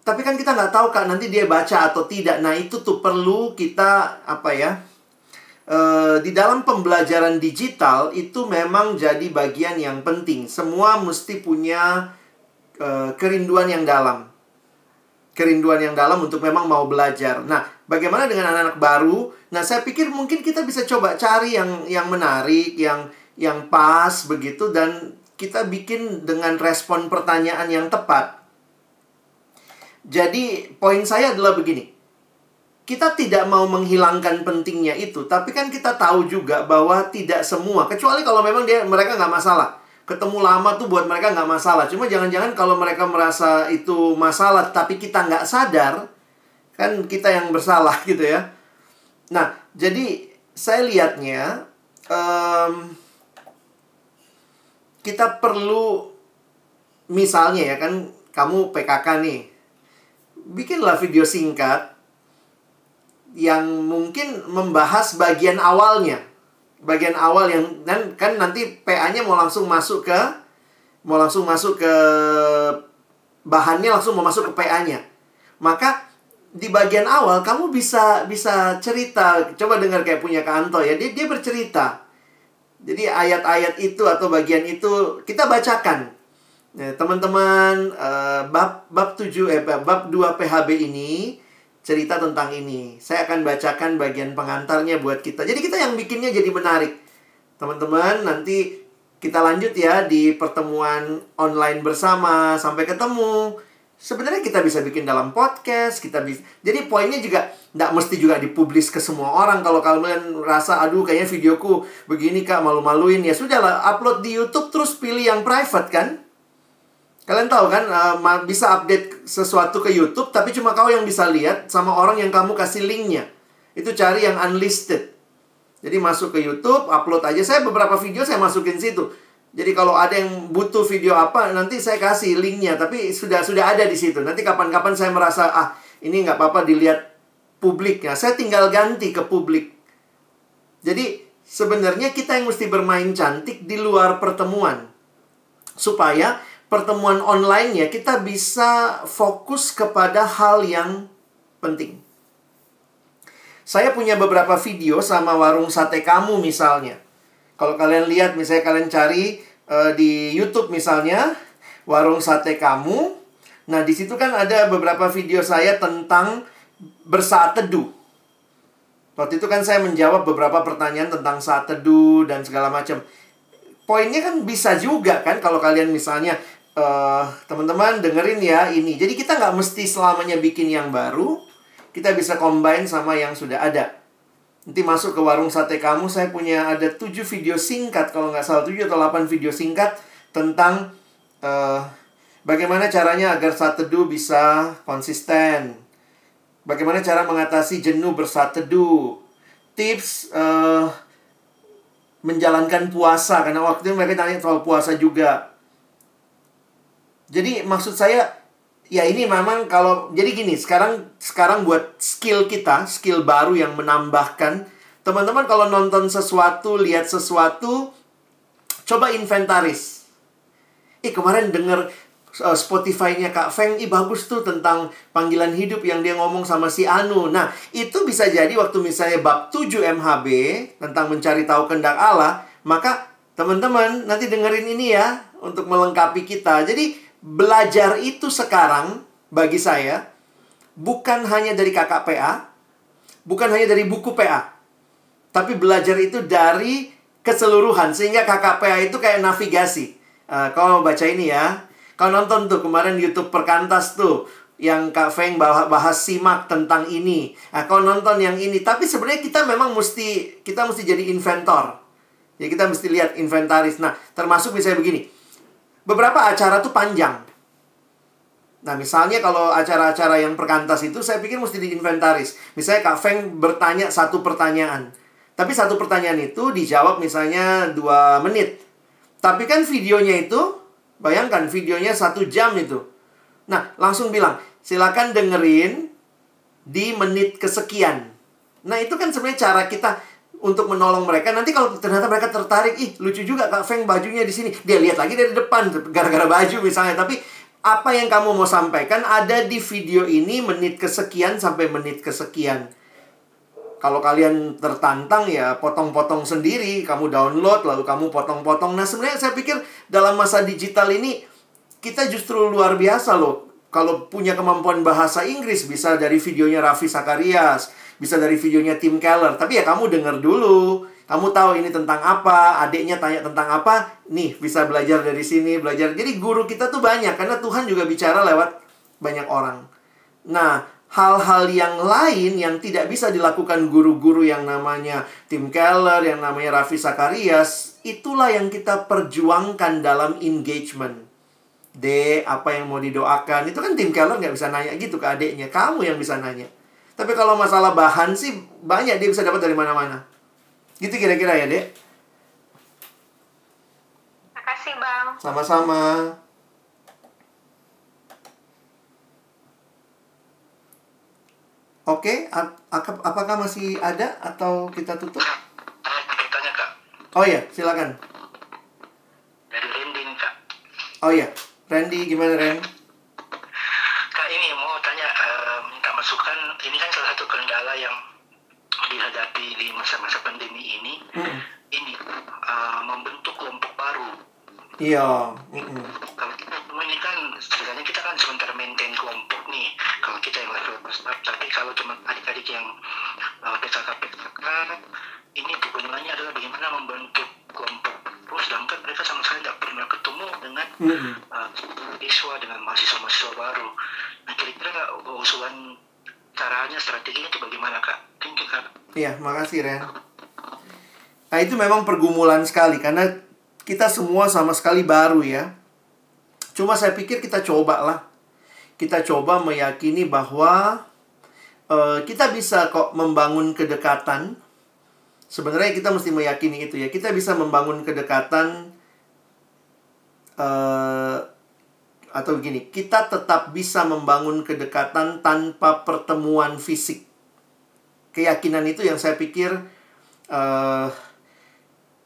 Tapi kan kita nggak tahu kak nanti dia baca atau tidak. Nah itu tuh perlu kita apa ya? E, di dalam pembelajaran digital itu memang jadi bagian yang penting. Semua mesti punya e, kerinduan yang dalam kerinduan yang dalam untuk memang mau belajar. Nah, bagaimana dengan anak-anak baru? Nah, saya pikir mungkin kita bisa coba cari yang yang menarik, yang yang pas begitu dan kita bikin dengan respon pertanyaan yang tepat. Jadi, poin saya adalah begini. Kita tidak mau menghilangkan pentingnya itu, tapi kan kita tahu juga bahwa tidak semua, kecuali kalau memang dia mereka nggak masalah ketemu lama tuh buat mereka nggak masalah. Cuma jangan-jangan kalau mereka merasa itu masalah, tapi kita nggak sadar, kan kita yang bersalah gitu ya. Nah, jadi saya lihatnya um, kita perlu misalnya ya kan kamu PKK nih, bikinlah video singkat yang mungkin membahas bagian awalnya bagian awal yang dan kan nanti PA-nya mau langsung masuk ke mau langsung masuk ke bahannya langsung mau masuk ke PA-nya. Maka di bagian awal kamu bisa bisa cerita, coba dengar kayak punya Kanto ya. Dia dia bercerita. Jadi ayat-ayat itu atau bagian itu kita bacakan. Nah, teman-teman uh, bab bab 7 eh bab 2 PHB ini cerita tentang ini. Saya akan bacakan bagian pengantarnya buat kita. Jadi kita yang bikinnya jadi menarik. Teman-teman, nanti kita lanjut ya di pertemuan online bersama sampai ketemu. Sebenarnya kita bisa bikin dalam podcast, kita bisa. Jadi poinnya juga tidak mesti juga dipublis ke semua orang. Kalau kalian rasa, aduh kayaknya videoku begini kak, malu-maluin ya sudahlah upload di YouTube terus pilih yang private kan. Kalian tahu kan uh, bisa update sesuatu ke YouTube tapi cuma kau yang bisa lihat sama orang yang kamu kasih linknya. Itu cari yang unlisted. Jadi masuk ke YouTube, upload aja. Saya beberapa video saya masukin situ. Jadi kalau ada yang butuh video apa, nanti saya kasih linknya. Tapi sudah sudah ada di situ. Nanti kapan-kapan saya merasa ah ini nggak apa-apa dilihat publiknya. Saya tinggal ganti ke publik. Jadi sebenarnya kita yang mesti bermain cantik di luar pertemuan supaya pertemuan online ya kita bisa fokus kepada hal yang penting. Saya punya beberapa video sama warung sate kamu misalnya. Kalau kalian lihat misalnya kalian cari uh, di YouTube misalnya warung sate kamu. Nah, di situ kan ada beberapa video saya tentang bersaat teduh. Waktu itu kan saya menjawab beberapa pertanyaan tentang saat teduh dan segala macam. Poinnya kan bisa juga kan kalau kalian misalnya uh, teman-teman dengerin ya ini. Jadi kita nggak mesti selamanya bikin yang baru kita bisa combine sama yang sudah ada. Nanti masuk ke warung sate kamu, saya punya ada 7 video singkat, kalau nggak salah 7 atau 8 video singkat tentang uh, bagaimana caranya agar saat teduh bisa konsisten. Bagaimana cara mengatasi jenuh bersaat teduh. Tips uh, menjalankan puasa, karena waktu itu mereka tanya soal puasa juga. Jadi maksud saya ya ini memang kalau jadi gini sekarang sekarang buat skill kita skill baru yang menambahkan teman-teman kalau nonton sesuatu lihat sesuatu coba inventaris ih kemarin denger uh, Spotify-nya Kak Feng, ih bagus tuh tentang panggilan hidup yang dia ngomong sama si Anu. Nah, itu bisa jadi waktu misalnya bab 7 MHB tentang mencari tahu kehendak Allah, maka teman-teman nanti dengerin ini ya untuk melengkapi kita. Jadi belajar itu sekarang bagi saya bukan hanya dari kakak PA, bukan hanya dari buku PA, tapi belajar itu dari keseluruhan sehingga kakak PA itu kayak navigasi. Uh, kau baca ini ya, kau nonton tuh kemarin YouTube perkantas tuh yang Kak Feng bahas, bahas simak tentang ini. Nah, kau nonton yang ini, tapi sebenarnya kita memang mesti kita mesti jadi inventor. Ya kita mesti lihat inventaris. Nah, termasuk misalnya begini beberapa acara tuh panjang. Nah, misalnya kalau acara-acara yang perkantas itu saya pikir mesti diinventaris. Misalnya Kak Feng bertanya satu pertanyaan. Tapi satu pertanyaan itu dijawab misalnya dua menit. Tapi kan videonya itu, bayangkan videonya satu jam itu. Nah, langsung bilang, silakan dengerin di menit kesekian. Nah, itu kan sebenarnya cara kita untuk menolong mereka. Nanti kalau ternyata mereka tertarik, ih lucu juga Kak Feng bajunya di sini. Dia lihat lagi dari depan gara-gara baju misalnya. Tapi apa yang kamu mau sampaikan ada di video ini menit kesekian sampai menit kesekian. Kalau kalian tertantang ya potong-potong sendiri, kamu download lalu kamu potong-potong. Nah, sebenarnya saya pikir dalam masa digital ini kita justru luar biasa loh. Kalau punya kemampuan bahasa Inggris bisa dari videonya Raffi Sakarias, bisa dari videonya Tim Keller. Tapi ya kamu dengar dulu. Kamu tahu ini tentang apa, adiknya tanya tentang apa, nih bisa belajar dari sini, belajar. Jadi guru kita tuh banyak karena Tuhan juga bicara lewat banyak orang. Nah, hal-hal yang lain yang tidak bisa dilakukan guru-guru yang namanya Tim Keller, yang namanya Raffi Sakarias, itulah yang kita perjuangkan dalam engagement. D, apa yang mau didoakan? Itu kan Tim Keller nggak bisa nanya gitu ke adiknya. Kamu yang bisa nanya. Tapi kalau masalah bahan sih banyak dia bisa dapat dari mana-mana. Gitu kira-kira ya, Dek. Makasih, Bang. Sama-sama. Oke, apakah masih ada atau kita tutup? Tanya, Kak. Oh iya, silakan. Dari Randy, Kak. Oh iya, Randy gimana, Ren? Kak, ini mau tanya, uh, minta masukan. Ini kan salah satu kendala yang dihadapi di masa-masa pandemi ini. Hmm. ini uh, membentuk kelompok baru. Iya. Mm-mm. Kalau kita ini kan sebenarnya kita kan sebentar maintain kelompok nih. Kalau kita yang level staff, tapi kalau cuma adik-adik yang uh, PKK PKK ini kegunanya adalah bagaimana membentuk kelompok baru, sedangkan mereka sama sekali tidak pernah ketemu dengan Mm-mm. uh, siswa dengan mahasiswa-mahasiswa baru. Nah kira-kira usulan caranya strateginya itu bagaimana kak? Thank you kak. Iya, makasih Ren. Nah, itu memang pergumulan sekali karena kita semua sama sekali baru ya. Cuma saya pikir kita coba lah. Kita coba meyakini bahwa eh, kita bisa kok membangun kedekatan. Sebenarnya kita mesti meyakini itu ya. Kita bisa membangun kedekatan eh, atau begini, kita tetap bisa membangun kedekatan tanpa pertemuan fisik keyakinan itu yang saya pikir eh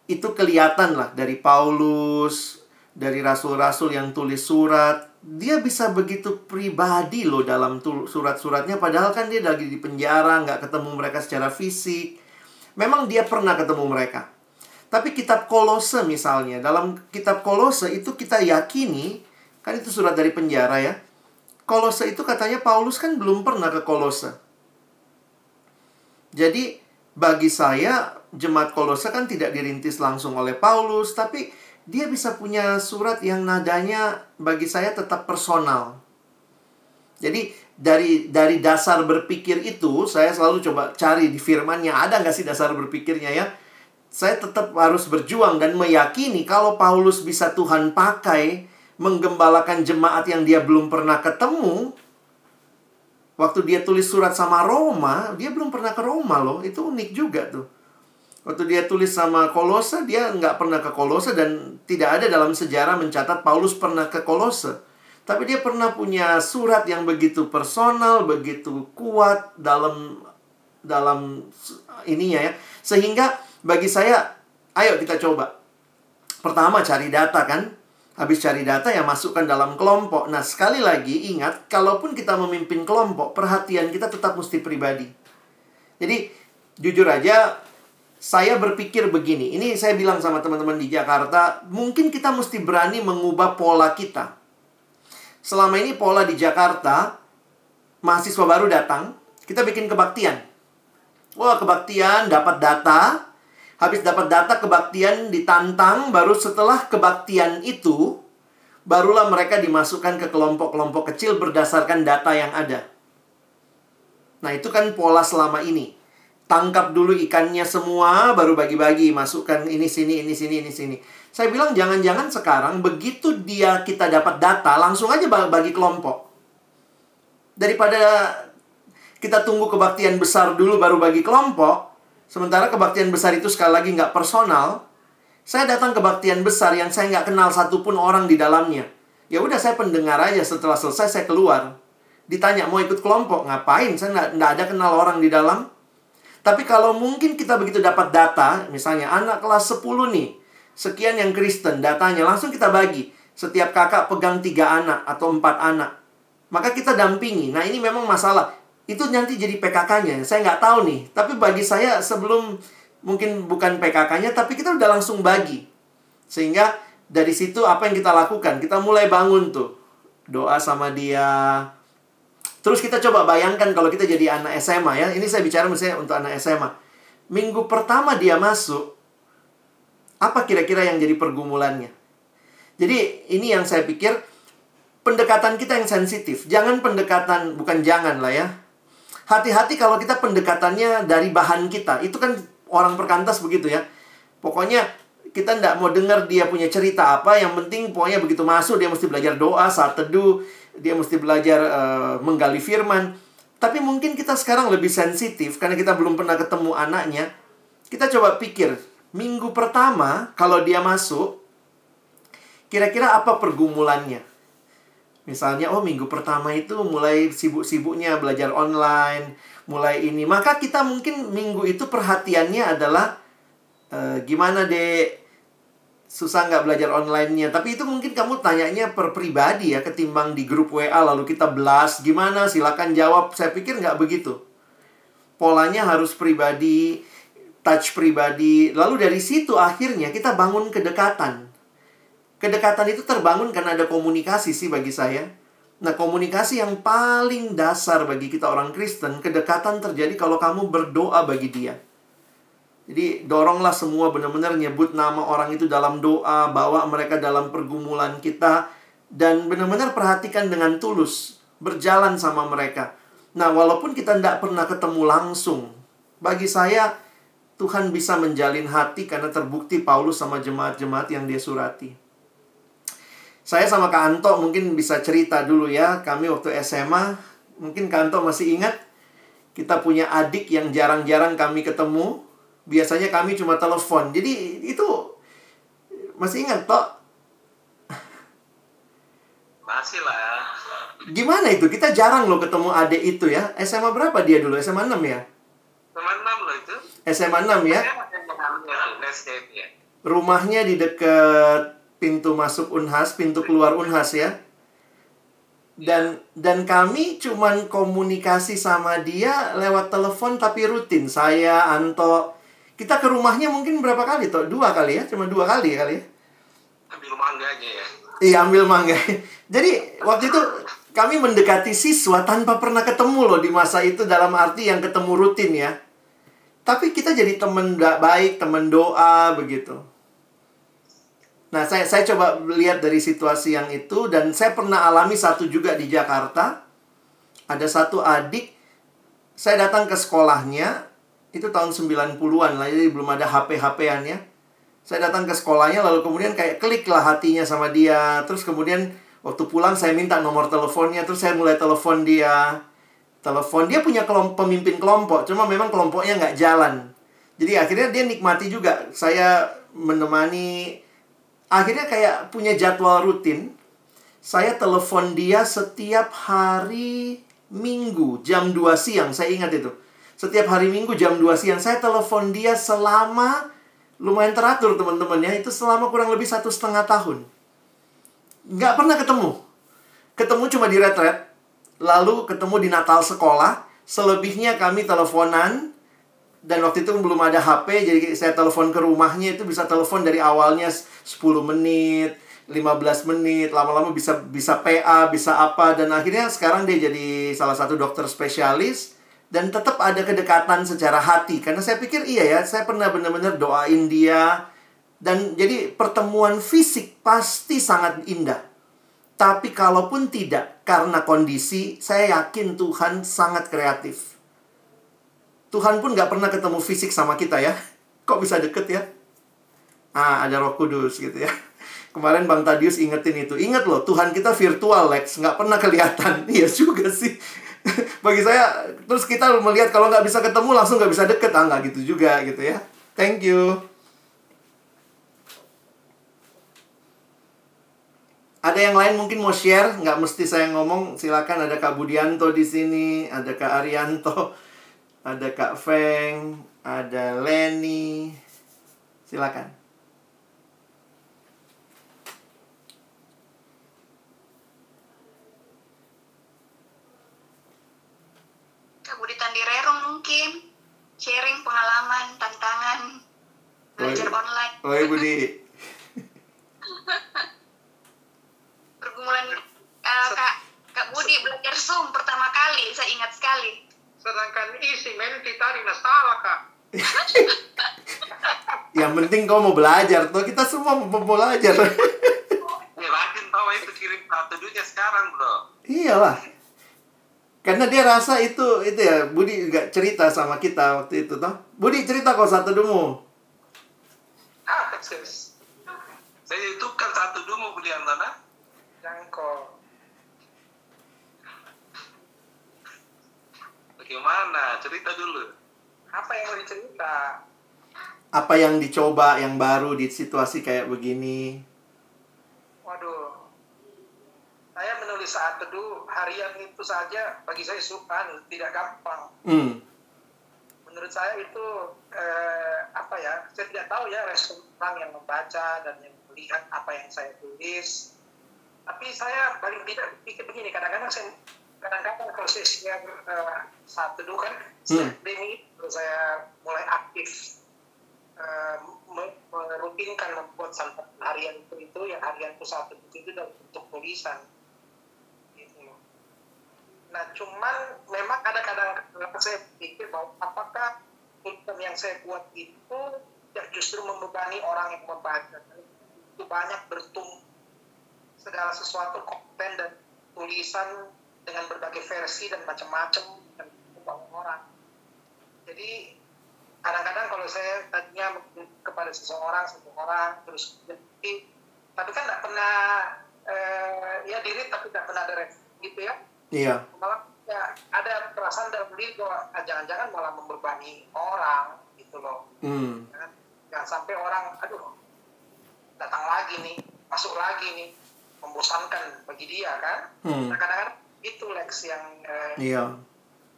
itu kelihatan lah dari Paulus, dari rasul-rasul yang tulis surat. Dia bisa begitu pribadi loh dalam surat-suratnya. Padahal kan dia lagi di penjara, nggak ketemu mereka secara fisik. Memang dia pernah ketemu mereka. Tapi kitab Kolose misalnya, dalam kitab Kolose itu kita yakini, kan itu surat dari penjara ya. Kolose itu katanya Paulus kan belum pernah ke Kolose. Jadi bagi saya jemaat Kolose kan tidak dirintis langsung oleh Paulus, tapi dia bisa punya surat yang nadanya bagi saya tetap personal. Jadi dari dari dasar berpikir itu saya selalu coba cari di firmannya ada nggak sih dasar berpikirnya ya. Saya tetap harus berjuang dan meyakini kalau Paulus bisa Tuhan pakai menggembalakan jemaat yang dia belum pernah ketemu, Waktu dia tulis surat sama Roma, dia belum pernah ke Roma loh. Itu unik juga tuh. Waktu dia tulis sama Kolose, dia nggak pernah ke Kolose dan tidak ada dalam sejarah mencatat Paulus pernah ke Kolose. Tapi dia pernah punya surat yang begitu personal, begitu kuat dalam dalam ininya ya. Sehingga bagi saya, ayo kita coba. Pertama cari data kan. Habis cari data ya masukkan dalam kelompok. Nah, sekali lagi ingat, kalaupun kita memimpin kelompok, perhatian kita tetap mesti pribadi. Jadi, jujur aja, saya berpikir begini. Ini saya bilang sama teman-teman di Jakarta, mungkin kita mesti berani mengubah pola kita. Selama ini pola di Jakarta, mahasiswa baru datang, kita bikin kebaktian. Wah, kebaktian, dapat data, Habis dapat data kebaktian ditantang, baru setelah kebaktian itu, barulah mereka dimasukkan ke kelompok-kelompok kecil berdasarkan data yang ada. Nah, itu kan pola selama ini. Tangkap dulu ikannya semua, baru bagi-bagi, masukkan ini sini, ini sini, ini sini. Saya bilang jangan-jangan sekarang begitu dia kita dapat data, langsung aja bagi kelompok. Daripada kita tunggu kebaktian besar dulu baru bagi kelompok, Sementara kebaktian besar itu sekali lagi nggak personal, saya datang kebaktian besar yang saya nggak kenal satupun orang di dalamnya. Ya udah saya pendengar aja setelah selesai saya keluar. Ditanya mau ikut kelompok, ngapain? Saya nggak, ada kenal orang di dalam. Tapi kalau mungkin kita begitu dapat data, misalnya anak kelas 10 nih, sekian yang Kristen, datanya langsung kita bagi. Setiap kakak pegang tiga anak atau empat anak. Maka kita dampingi. Nah ini memang masalah itu nanti jadi PKK-nya. Saya nggak tahu nih. Tapi bagi saya sebelum mungkin bukan PKK-nya, tapi kita udah langsung bagi. Sehingga dari situ apa yang kita lakukan? Kita mulai bangun tuh. Doa sama dia. Terus kita coba bayangkan kalau kita jadi anak SMA ya. Ini saya bicara misalnya untuk anak SMA. Minggu pertama dia masuk, apa kira-kira yang jadi pergumulannya? Jadi ini yang saya pikir pendekatan kita yang sensitif. Jangan pendekatan, bukan jangan lah ya hati-hati kalau kita pendekatannya dari bahan kita. Itu kan orang perkantas begitu ya. Pokoknya kita tidak mau dengar dia punya cerita apa. Yang penting pokoknya begitu masuk dia mesti belajar doa saat teduh. Dia mesti belajar uh, menggali firman. Tapi mungkin kita sekarang lebih sensitif karena kita belum pernah ketemu anaknya. Kita coba pikir, minggu pertama kalau dia masuk, kira-kira apa pergumulannya? Misalnya, oh minggu pertama itu mulai sibuk-sibuknya belajar online, mulai ini. Maka kita mungkin minggu itu perhatiannya adalah e, gimana deh susah nggak belajar online-nya. Tapi itu mungkin kamu tanyanya per pribadi ya, ketimbang di grup WA lalu kita belas gimana, silakan jawab. Saya pikir nggak begitu. Polanya harus pribadi, touch pribadi. Lalu dari situ akhirnya kita bangun kedekatan. Kedekatan itu terbangun karena ada komunikasi sih bagi saya. Nah, komunikasi yang paling dasar bagi kita orang Kristen, kedekatan terjadi kalau kamu berdoa bagi dia. Jadi, doronglah semua benar-benar nyebut nama orang itu dalam doa, bawa mereka dalam pergumulan kita, dan benar-benar perhatikan dengan tulus, berjalan sama mereka. Nah, walaupun kita tidak pernah ketemu langsung, bagi saya Tuhan bisa menjalin hati karena terbukti Paulus sama jemaat-jemaat yang dia surati. Saya sama Kak Anto mungkin bisa cerita dulu ya. Kami waktu SMA, mungkin Kak Anto masih ingat, kita punya adik yang jarang-jarang kami ketemu. Biasanya kami cuma telepon. Jadi itu masih ingat, Tok? Masih lah. Gimana itu? Kita jarang loh ketemu adik itu ya. SMA berapa dia dulu? SMA 6 ya? SMA 6 loh itu. SMA 6 ya? Rumahnya di dekat pintu masuk Unhas, pintu keluar Unhas ya. Dan dan kami cuman komunikasi sama dia lewat telepon tapi rutin. Saya, Anto, kita ke rumahnya mungkin berapa kali toh? Dua kali ya, cuma dua kali kali ya. Ambil mangganya ya. Iya, ambil mangga. Jadi waktu itu kami mendekati siswa tanpa pernah ketemu loh di masa itu dalam arti yang ketemu rutin ya. Tapi kita jadi teman baik, teman doa begitu. Nah, saya saya coba lihat dari situasi yang itu dan saya pernah alami satu juga di Jakarta. Ada satu adik saya datang ke sekolahnya itu tahun 90-an lah, jadi belum ada HP-HP-an ya. Saya datang ke sekolahnya lalu kemudian kayak klik lah hatinya sama dia. Terus kemudian waktu pulang saya minta nomor teleponnya, terus saya mulai telepon dia. Telepon dia punya kelompok, pemimpin kelompok, cuma memang kelompoknya nggak jalan. Jadi akhirnya dia nikmati juga. Saya menemani akhirnya kayak punya jadwal rutin. Saya telepon dia setiap hari Minggu jam 2 siang, saya ingat itu. Setiap hari Minggu jam 2 siang saya telepon dia selama lumayan teratur teman-teman ya. Itu selama kurang lebih satu setengah tahun. Nggak pernah ketemu. Ketemu cuma di retret. Lalu ketemu di Natal sekolah. Selebihnya kami teleponan dan waktu itu belum ada HP jadi saya telepon ke rumahnya itu bisa telepon dari awalnya 10 menit 15 menit lama-lama bisa bisa PA bisa apa dan akhirnya sekarang dia jadi salah satu dokter spesialis dan tetap ada kedekatan secara hati karena saya pikir iya ya saya pernah benar-benar doain dia dan jadi pertemuan fisik pasti sangat indah. Tapi kalaupun tidak karena kondisi saya yakin Tuhan sangat kreatif Tuhan pun nggak pernah ketemu fisik sama kita ya. Kok bisa deket ya? Ah, ada roh kudus gitu ya. Kemarin Bang Tadius ingetin itu. Ingat loh, Tuhan kita virtual, Lex. Nggak pernah kelihatan. Iya juga sih. Bagi saya, terus kita melihat kalau nggak bisa ketemu, langsung nggak bisa deket. Ah, nggak gitu juga gitu ya. Thank you. Ada yang lain mungkin mau share, nggak mesti saya ngomong. Silakan ada Kak Budianto di sini, ada Kak Arianto ada Kak Feng, ada Lenny. Silakan. Kak Budi Tandirerong mungkin sharing pengalaman, tantangan belajar Oi. online. Oi Budi. Pergumulan eh, Kak Kak Budi belajar Zoom pertama kali, saya ingat sekali. Sedangkan isi men kita di masalah kak. Yang penting kau mau belajar tuh kita semua mau belajar. Ya rajin tahu itu kirim satu duitnya sekarang bro. Iyalah. Karena dia rasa itu itu ya Budi juga cerita sama kita waktu itu toh. Budi cerita kau satu dulu. Ah. Saya itu kan satu dulu kuliah mana? Jangko. Bagaimana? Cerita dulu. Apa yang mau dicerita? Apa yang dicoba yang baru di situasi kayak begini? Waduh, saya menulis saat teduh harian itu saja bagi saya suka tidak gampang. Hmm. Menurut saya itu eh, apa ya? Saya tidak tahu ya respon orang yang membaca dan yang melihat apa yang saya tulis. Tapi saya paling tidak pikir begini. Kadang-kadang saya kadang-kadang saya share eh, saat teduh kan Hmm. demi itu saya mulai aktif me- merutinkan membuat sampel harian itu itu yang harian itu satu buku itu dalam bentuk tulisan gitu. Nah cuman memang kadang-kadang saya pikir bahwa apakah tulisan yang saya buat itu tidak justru membebani orang yang membaca itu banyak bertumbuh segala sesuatu konten dan tulisan dengan berbagai versi dan macam-macam dan membangun orang. Jadi kadang-kadang kalau saya tadinya kepada seseorang satu orang terus jadi tapi kan tidak pernah eh, ya diri tapi tidak pernah ada gitu ya Iya. malah ya, ada perasaan dalam diri bahwa ah, jangan-jangan malah membebani orang gitu loh Hmm. Jangan, jangan sampai orang aduh datang lagi nih masuk lagi nih membosankan bagi dia kan Hmm. nah kadang-kadang itu Lex yang eh, Iya.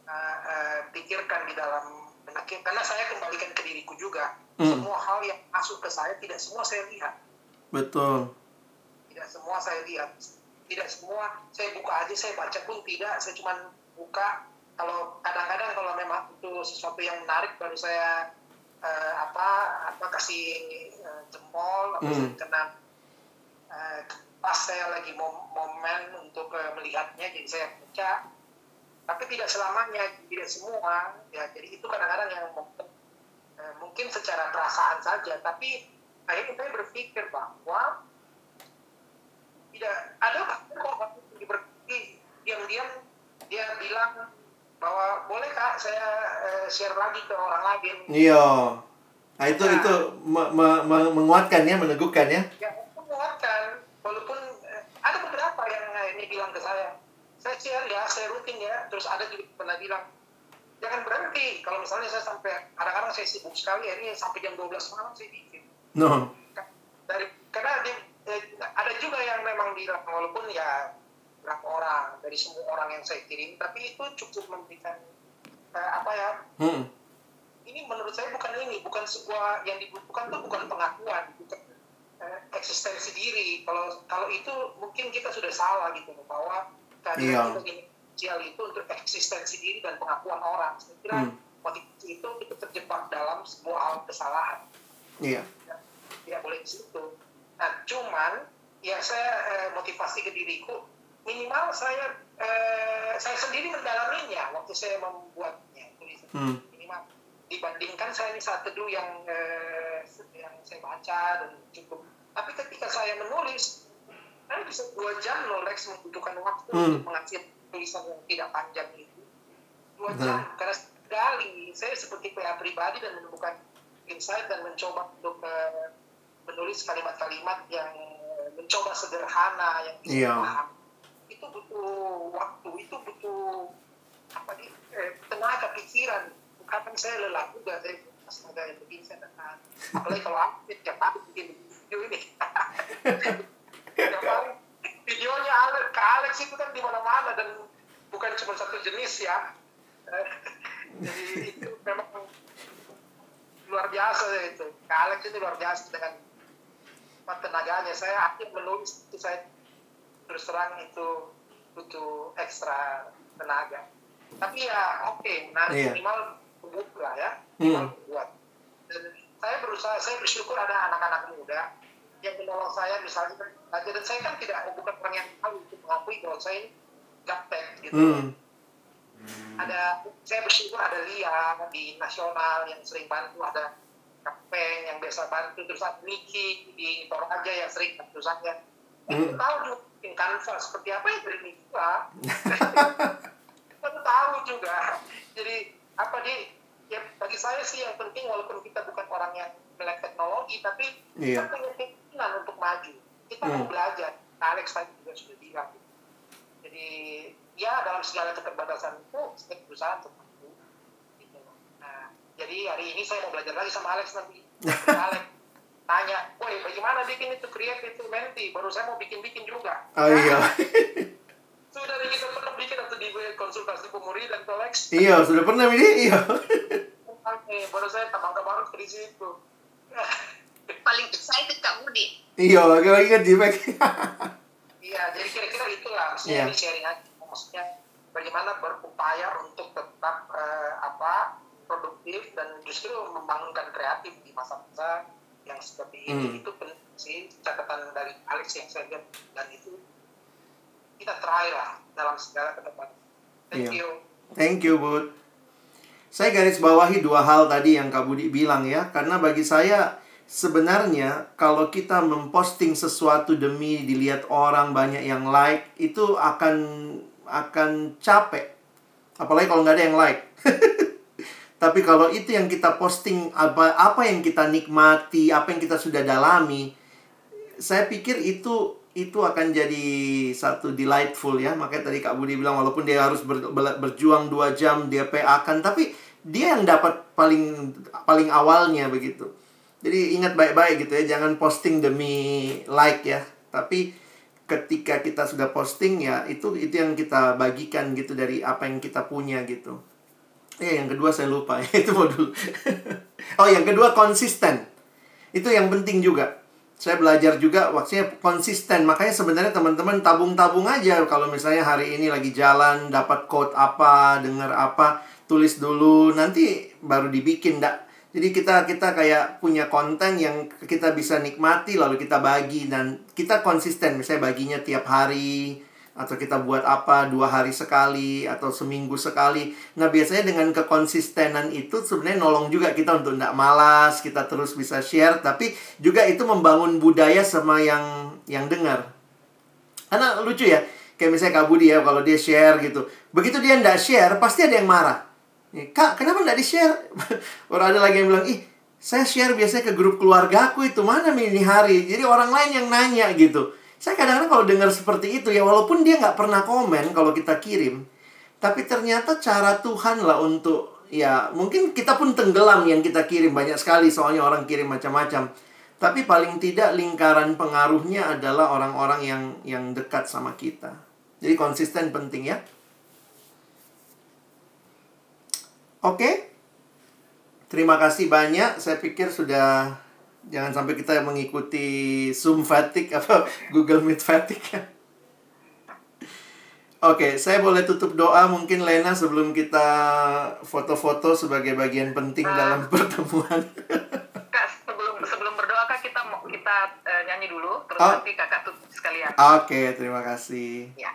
uh, uh, pikirkan di dalam karena saya kembalikan ke diriku juga Hmm. semua hal yang masuk ke saya tidak semua saya lihat Betul. tidak semua saya lihat tidak semua saya buka aja saya baca pun tidak saya cuma buka kalau kadang-kadang kalau memang itu sesuatu yang menarik baru saya uh, apa apa kasih uh, jempol atau Hmm. saya kena uh, pas saya lagi mom- momen untuk uh, melihatnya jadi saya baca tapi tidak selamanya tidak semua ya jadi itu kadang-kadang yang mungkin, eh, mungkin secara perasaan saja tapi akhirnya saya berpikir bahwa tidak ada kok diam-diam dia bilang bahwa boleh kak saya eh, share lagi ke orang lain Iya. Nah, itu Nah. itu me- me- me- menguatkan ya, meneguhkan ya. ya itu menguatkan walaupun eh, ada beberapa yang eh, ini bilang ke saya saya share ya saya rutin ya terus ada juga pernah bilang jangan berhenti kalau misalnya saya sampai kadang-kadang saya sibuk sekali ya ini sampai jam 12 malam saya bikin No. dari karena di, eh, ada juga yang memang bilang walaupun ya berapa orang dari semua orang yang saya kirim tapi itu cukup memberikan eh, apa ya Hmm. ini menurut saya bukan ini bukan sebuah yang dibutuhkan itu bukan pengakuan bukan eksistensi diri kalau kalau itu mungkin kita sudah salah gitu bahwa Iya. kehadiran kita di sosial itu untuk eksistensi diri dan pengakuan orang saya kira Hmm. motivasi itu kita terjebak dalam sebuah hal kesalahan Iya. tidak boleh di situ. Nah, cuman ya saya eh, motivasi ke diriku minimal saya eh, saya sendiri mendalaminya waktu saya membuatnya tulisan Hmm. minimal dibandingkan saya ini saat teduh yang eh, yang saya baca dan cukup. Tapi ketika saya menulis, saya bisa dua jam loh Lex membutuhkan waktu Hmm. untuk menghasilkan tulisan yang tidak panjang itu. Dua Hmm. jam karena sekali saya seperti PA pribadi dan menemukan insight dan mencoba untuk eh, menulis kalimat-kalimat yang mencoba sederhana yang bisa Iya. dipaham. Itu butuh waktu, itu butuh apa nih eh, tenaga pikiran. Kadang saya lelah juga saya astaga yang begini saya tahan. Apalagi kalau aku tiap hari bikin video ini. tiap hari videonya Alex, ke Alex itu kan di mana-mana dan bukan cuma satu jenis ya. Jadi itu memang luar biasa itu. Kak Alex itu luar biasa dengan tenaganya. Saya akhir menulis itu saya terus terang itu butuh ekstra tenaga. Tapi ya oke, nah Iya. minimal buat lah ya, Hmm. minimal buat. Saya berusaha, saya bersyukur ada anak-anak muda yang menolong saya misalnya. Belajar dan saya kan tidak bukan orang yang tahu untuk mengakui bahwa saya gaptek gitu. Hmm. ada saya bersyukur ada Lia di nasional yang sering bantu ada Kapeng yang biasa bantu terus ada Niki di Toraja yang sering bantu saya. Hmm. Tahu juga bikin Canva seperti apa ya dari Niki lah Aku tahu juga. Jadi apa di ya bagi saya sih yang penting walaupun kita bukan orang yang melek teknologi tapi Iya. kita punya keinginan untuk maju kita mau Hmm. belajar Alex tadi juga sudah bilang jadi ya dalam segala keterbatasan itu saya berusaha untuk mampu gitu. nah jadi hari ini saya mau belajar lagi sama Alex nanti Alex tanya woi bagaimana bikin itu create itu menti baru saya mau bikin-bikin juga Oh iya. sudah bikin konsultasi pemuri dan Alex Iya, sudah pernah ini. Iya. Oke, baru saya tambah baru di situ Paling excited Kak Budi. Iya, lagi-lagi kan Jimek. Iya, jadi kira-kira itulah maksudnya Iya. ini sharing aja maksudnya bagaimana berupaya untuk tetap eh, apa produktif dan justru membangunkan kreatif di masa-masa yang seperti ini Hmm. itu penting sih catatan dari Alex yang saya lihat dan itu kita try lah dalam segala ke depan. Thank Iya. you. Thank you, Bud. Saya garis bawahi dua hal tadi yang Kak Budi bilang ya, karena bagi saya sebenarnya kalau kita memposting sesuatu demi dilihat orang banyak yang like itu akan akan capek. Apalagi kalau nggak ada yang like. Tapi kalau itu yang kita posting apa apa yang kita nikmati, apa yang kita sudah dalami, saya pikir itu itu akan jadi satu delightful ya. Makanya tadi Kak Budi bilang walaupun dia harus ber- ber- berjuang dua jam dia PA kan tapi dia yang dapat paling paling awalnya begitu. Jadi ingat baik-baik gitu ya jangan posting demi like ya. Tapi ketika kita sudah posting ya itu itu yang kita bagikan gitu dari apa yang kita punya gitu. Eh yang kedua saya lupa itu mau dulu oh yang kedua konsisten. Itu yang penting juga saya belajar juga waktunya konsisten. Makanya sebenarnya teman-teman tabung-tabung aja. Kalau misalnya hari ini lagi jalan dapat quote apa dengar apa tulis dulu nanti baru dibikin dak. Jadi kita kita kayak punya konten yang kita bisa nikmati lalu kita bagi dan kita konsisten. Misalnya baginya tiap hari atau kita buat apa dua hari sekali atau seminggu sekali. Nah biasanya dengan kekonsistenan itu sebenarnya nolong juga kita untuk tidak malas, kita terus bisa share, tapi juga itu membangun budaya sama yang yang dengar. Karena lucu ya, kayak misalnya Kak Budi ya kalau dia share gitu, begitu dia tidak share pasti ada yang marah. Kak, kenapa tidak di share? Orang ada lagi yang bilang, ih saya share biasanya ke grup keluargaku itu mana ini hari. Jadi orang lain yang nanya gitu. Saya kadang-kadang kalau dengar seperti itu ya walaupun dia nggak pernah komen kalau kita kirim, tapi ternyata cara Tuhan lah untuk ya mungkin kita pun tenggelam yang kita kirim banyak sekali soalnya orang kirim macam-macam. Tapi paling tidak lingkaran pengaruhnya adalah orang-orang yang yang dekat sama kita. Jadi konsisten penting ya. Oke. Terima kasih banyak. Saya pikir sudah jangan sampai kita mengikuti Zoom fatigue apa Google Meet fatigue. Oke, saya boleh tutup doa mungkin Lena sebelum kita foto-foto sebagai bagian penting Ah. dalam pertemuan. Kak, sebelum sebelum berdoa Kak kita mau kita eh, nyanyi dulu terus Oh. nanti Kakak tutup sekalian. Oke, terima kasih. Ya.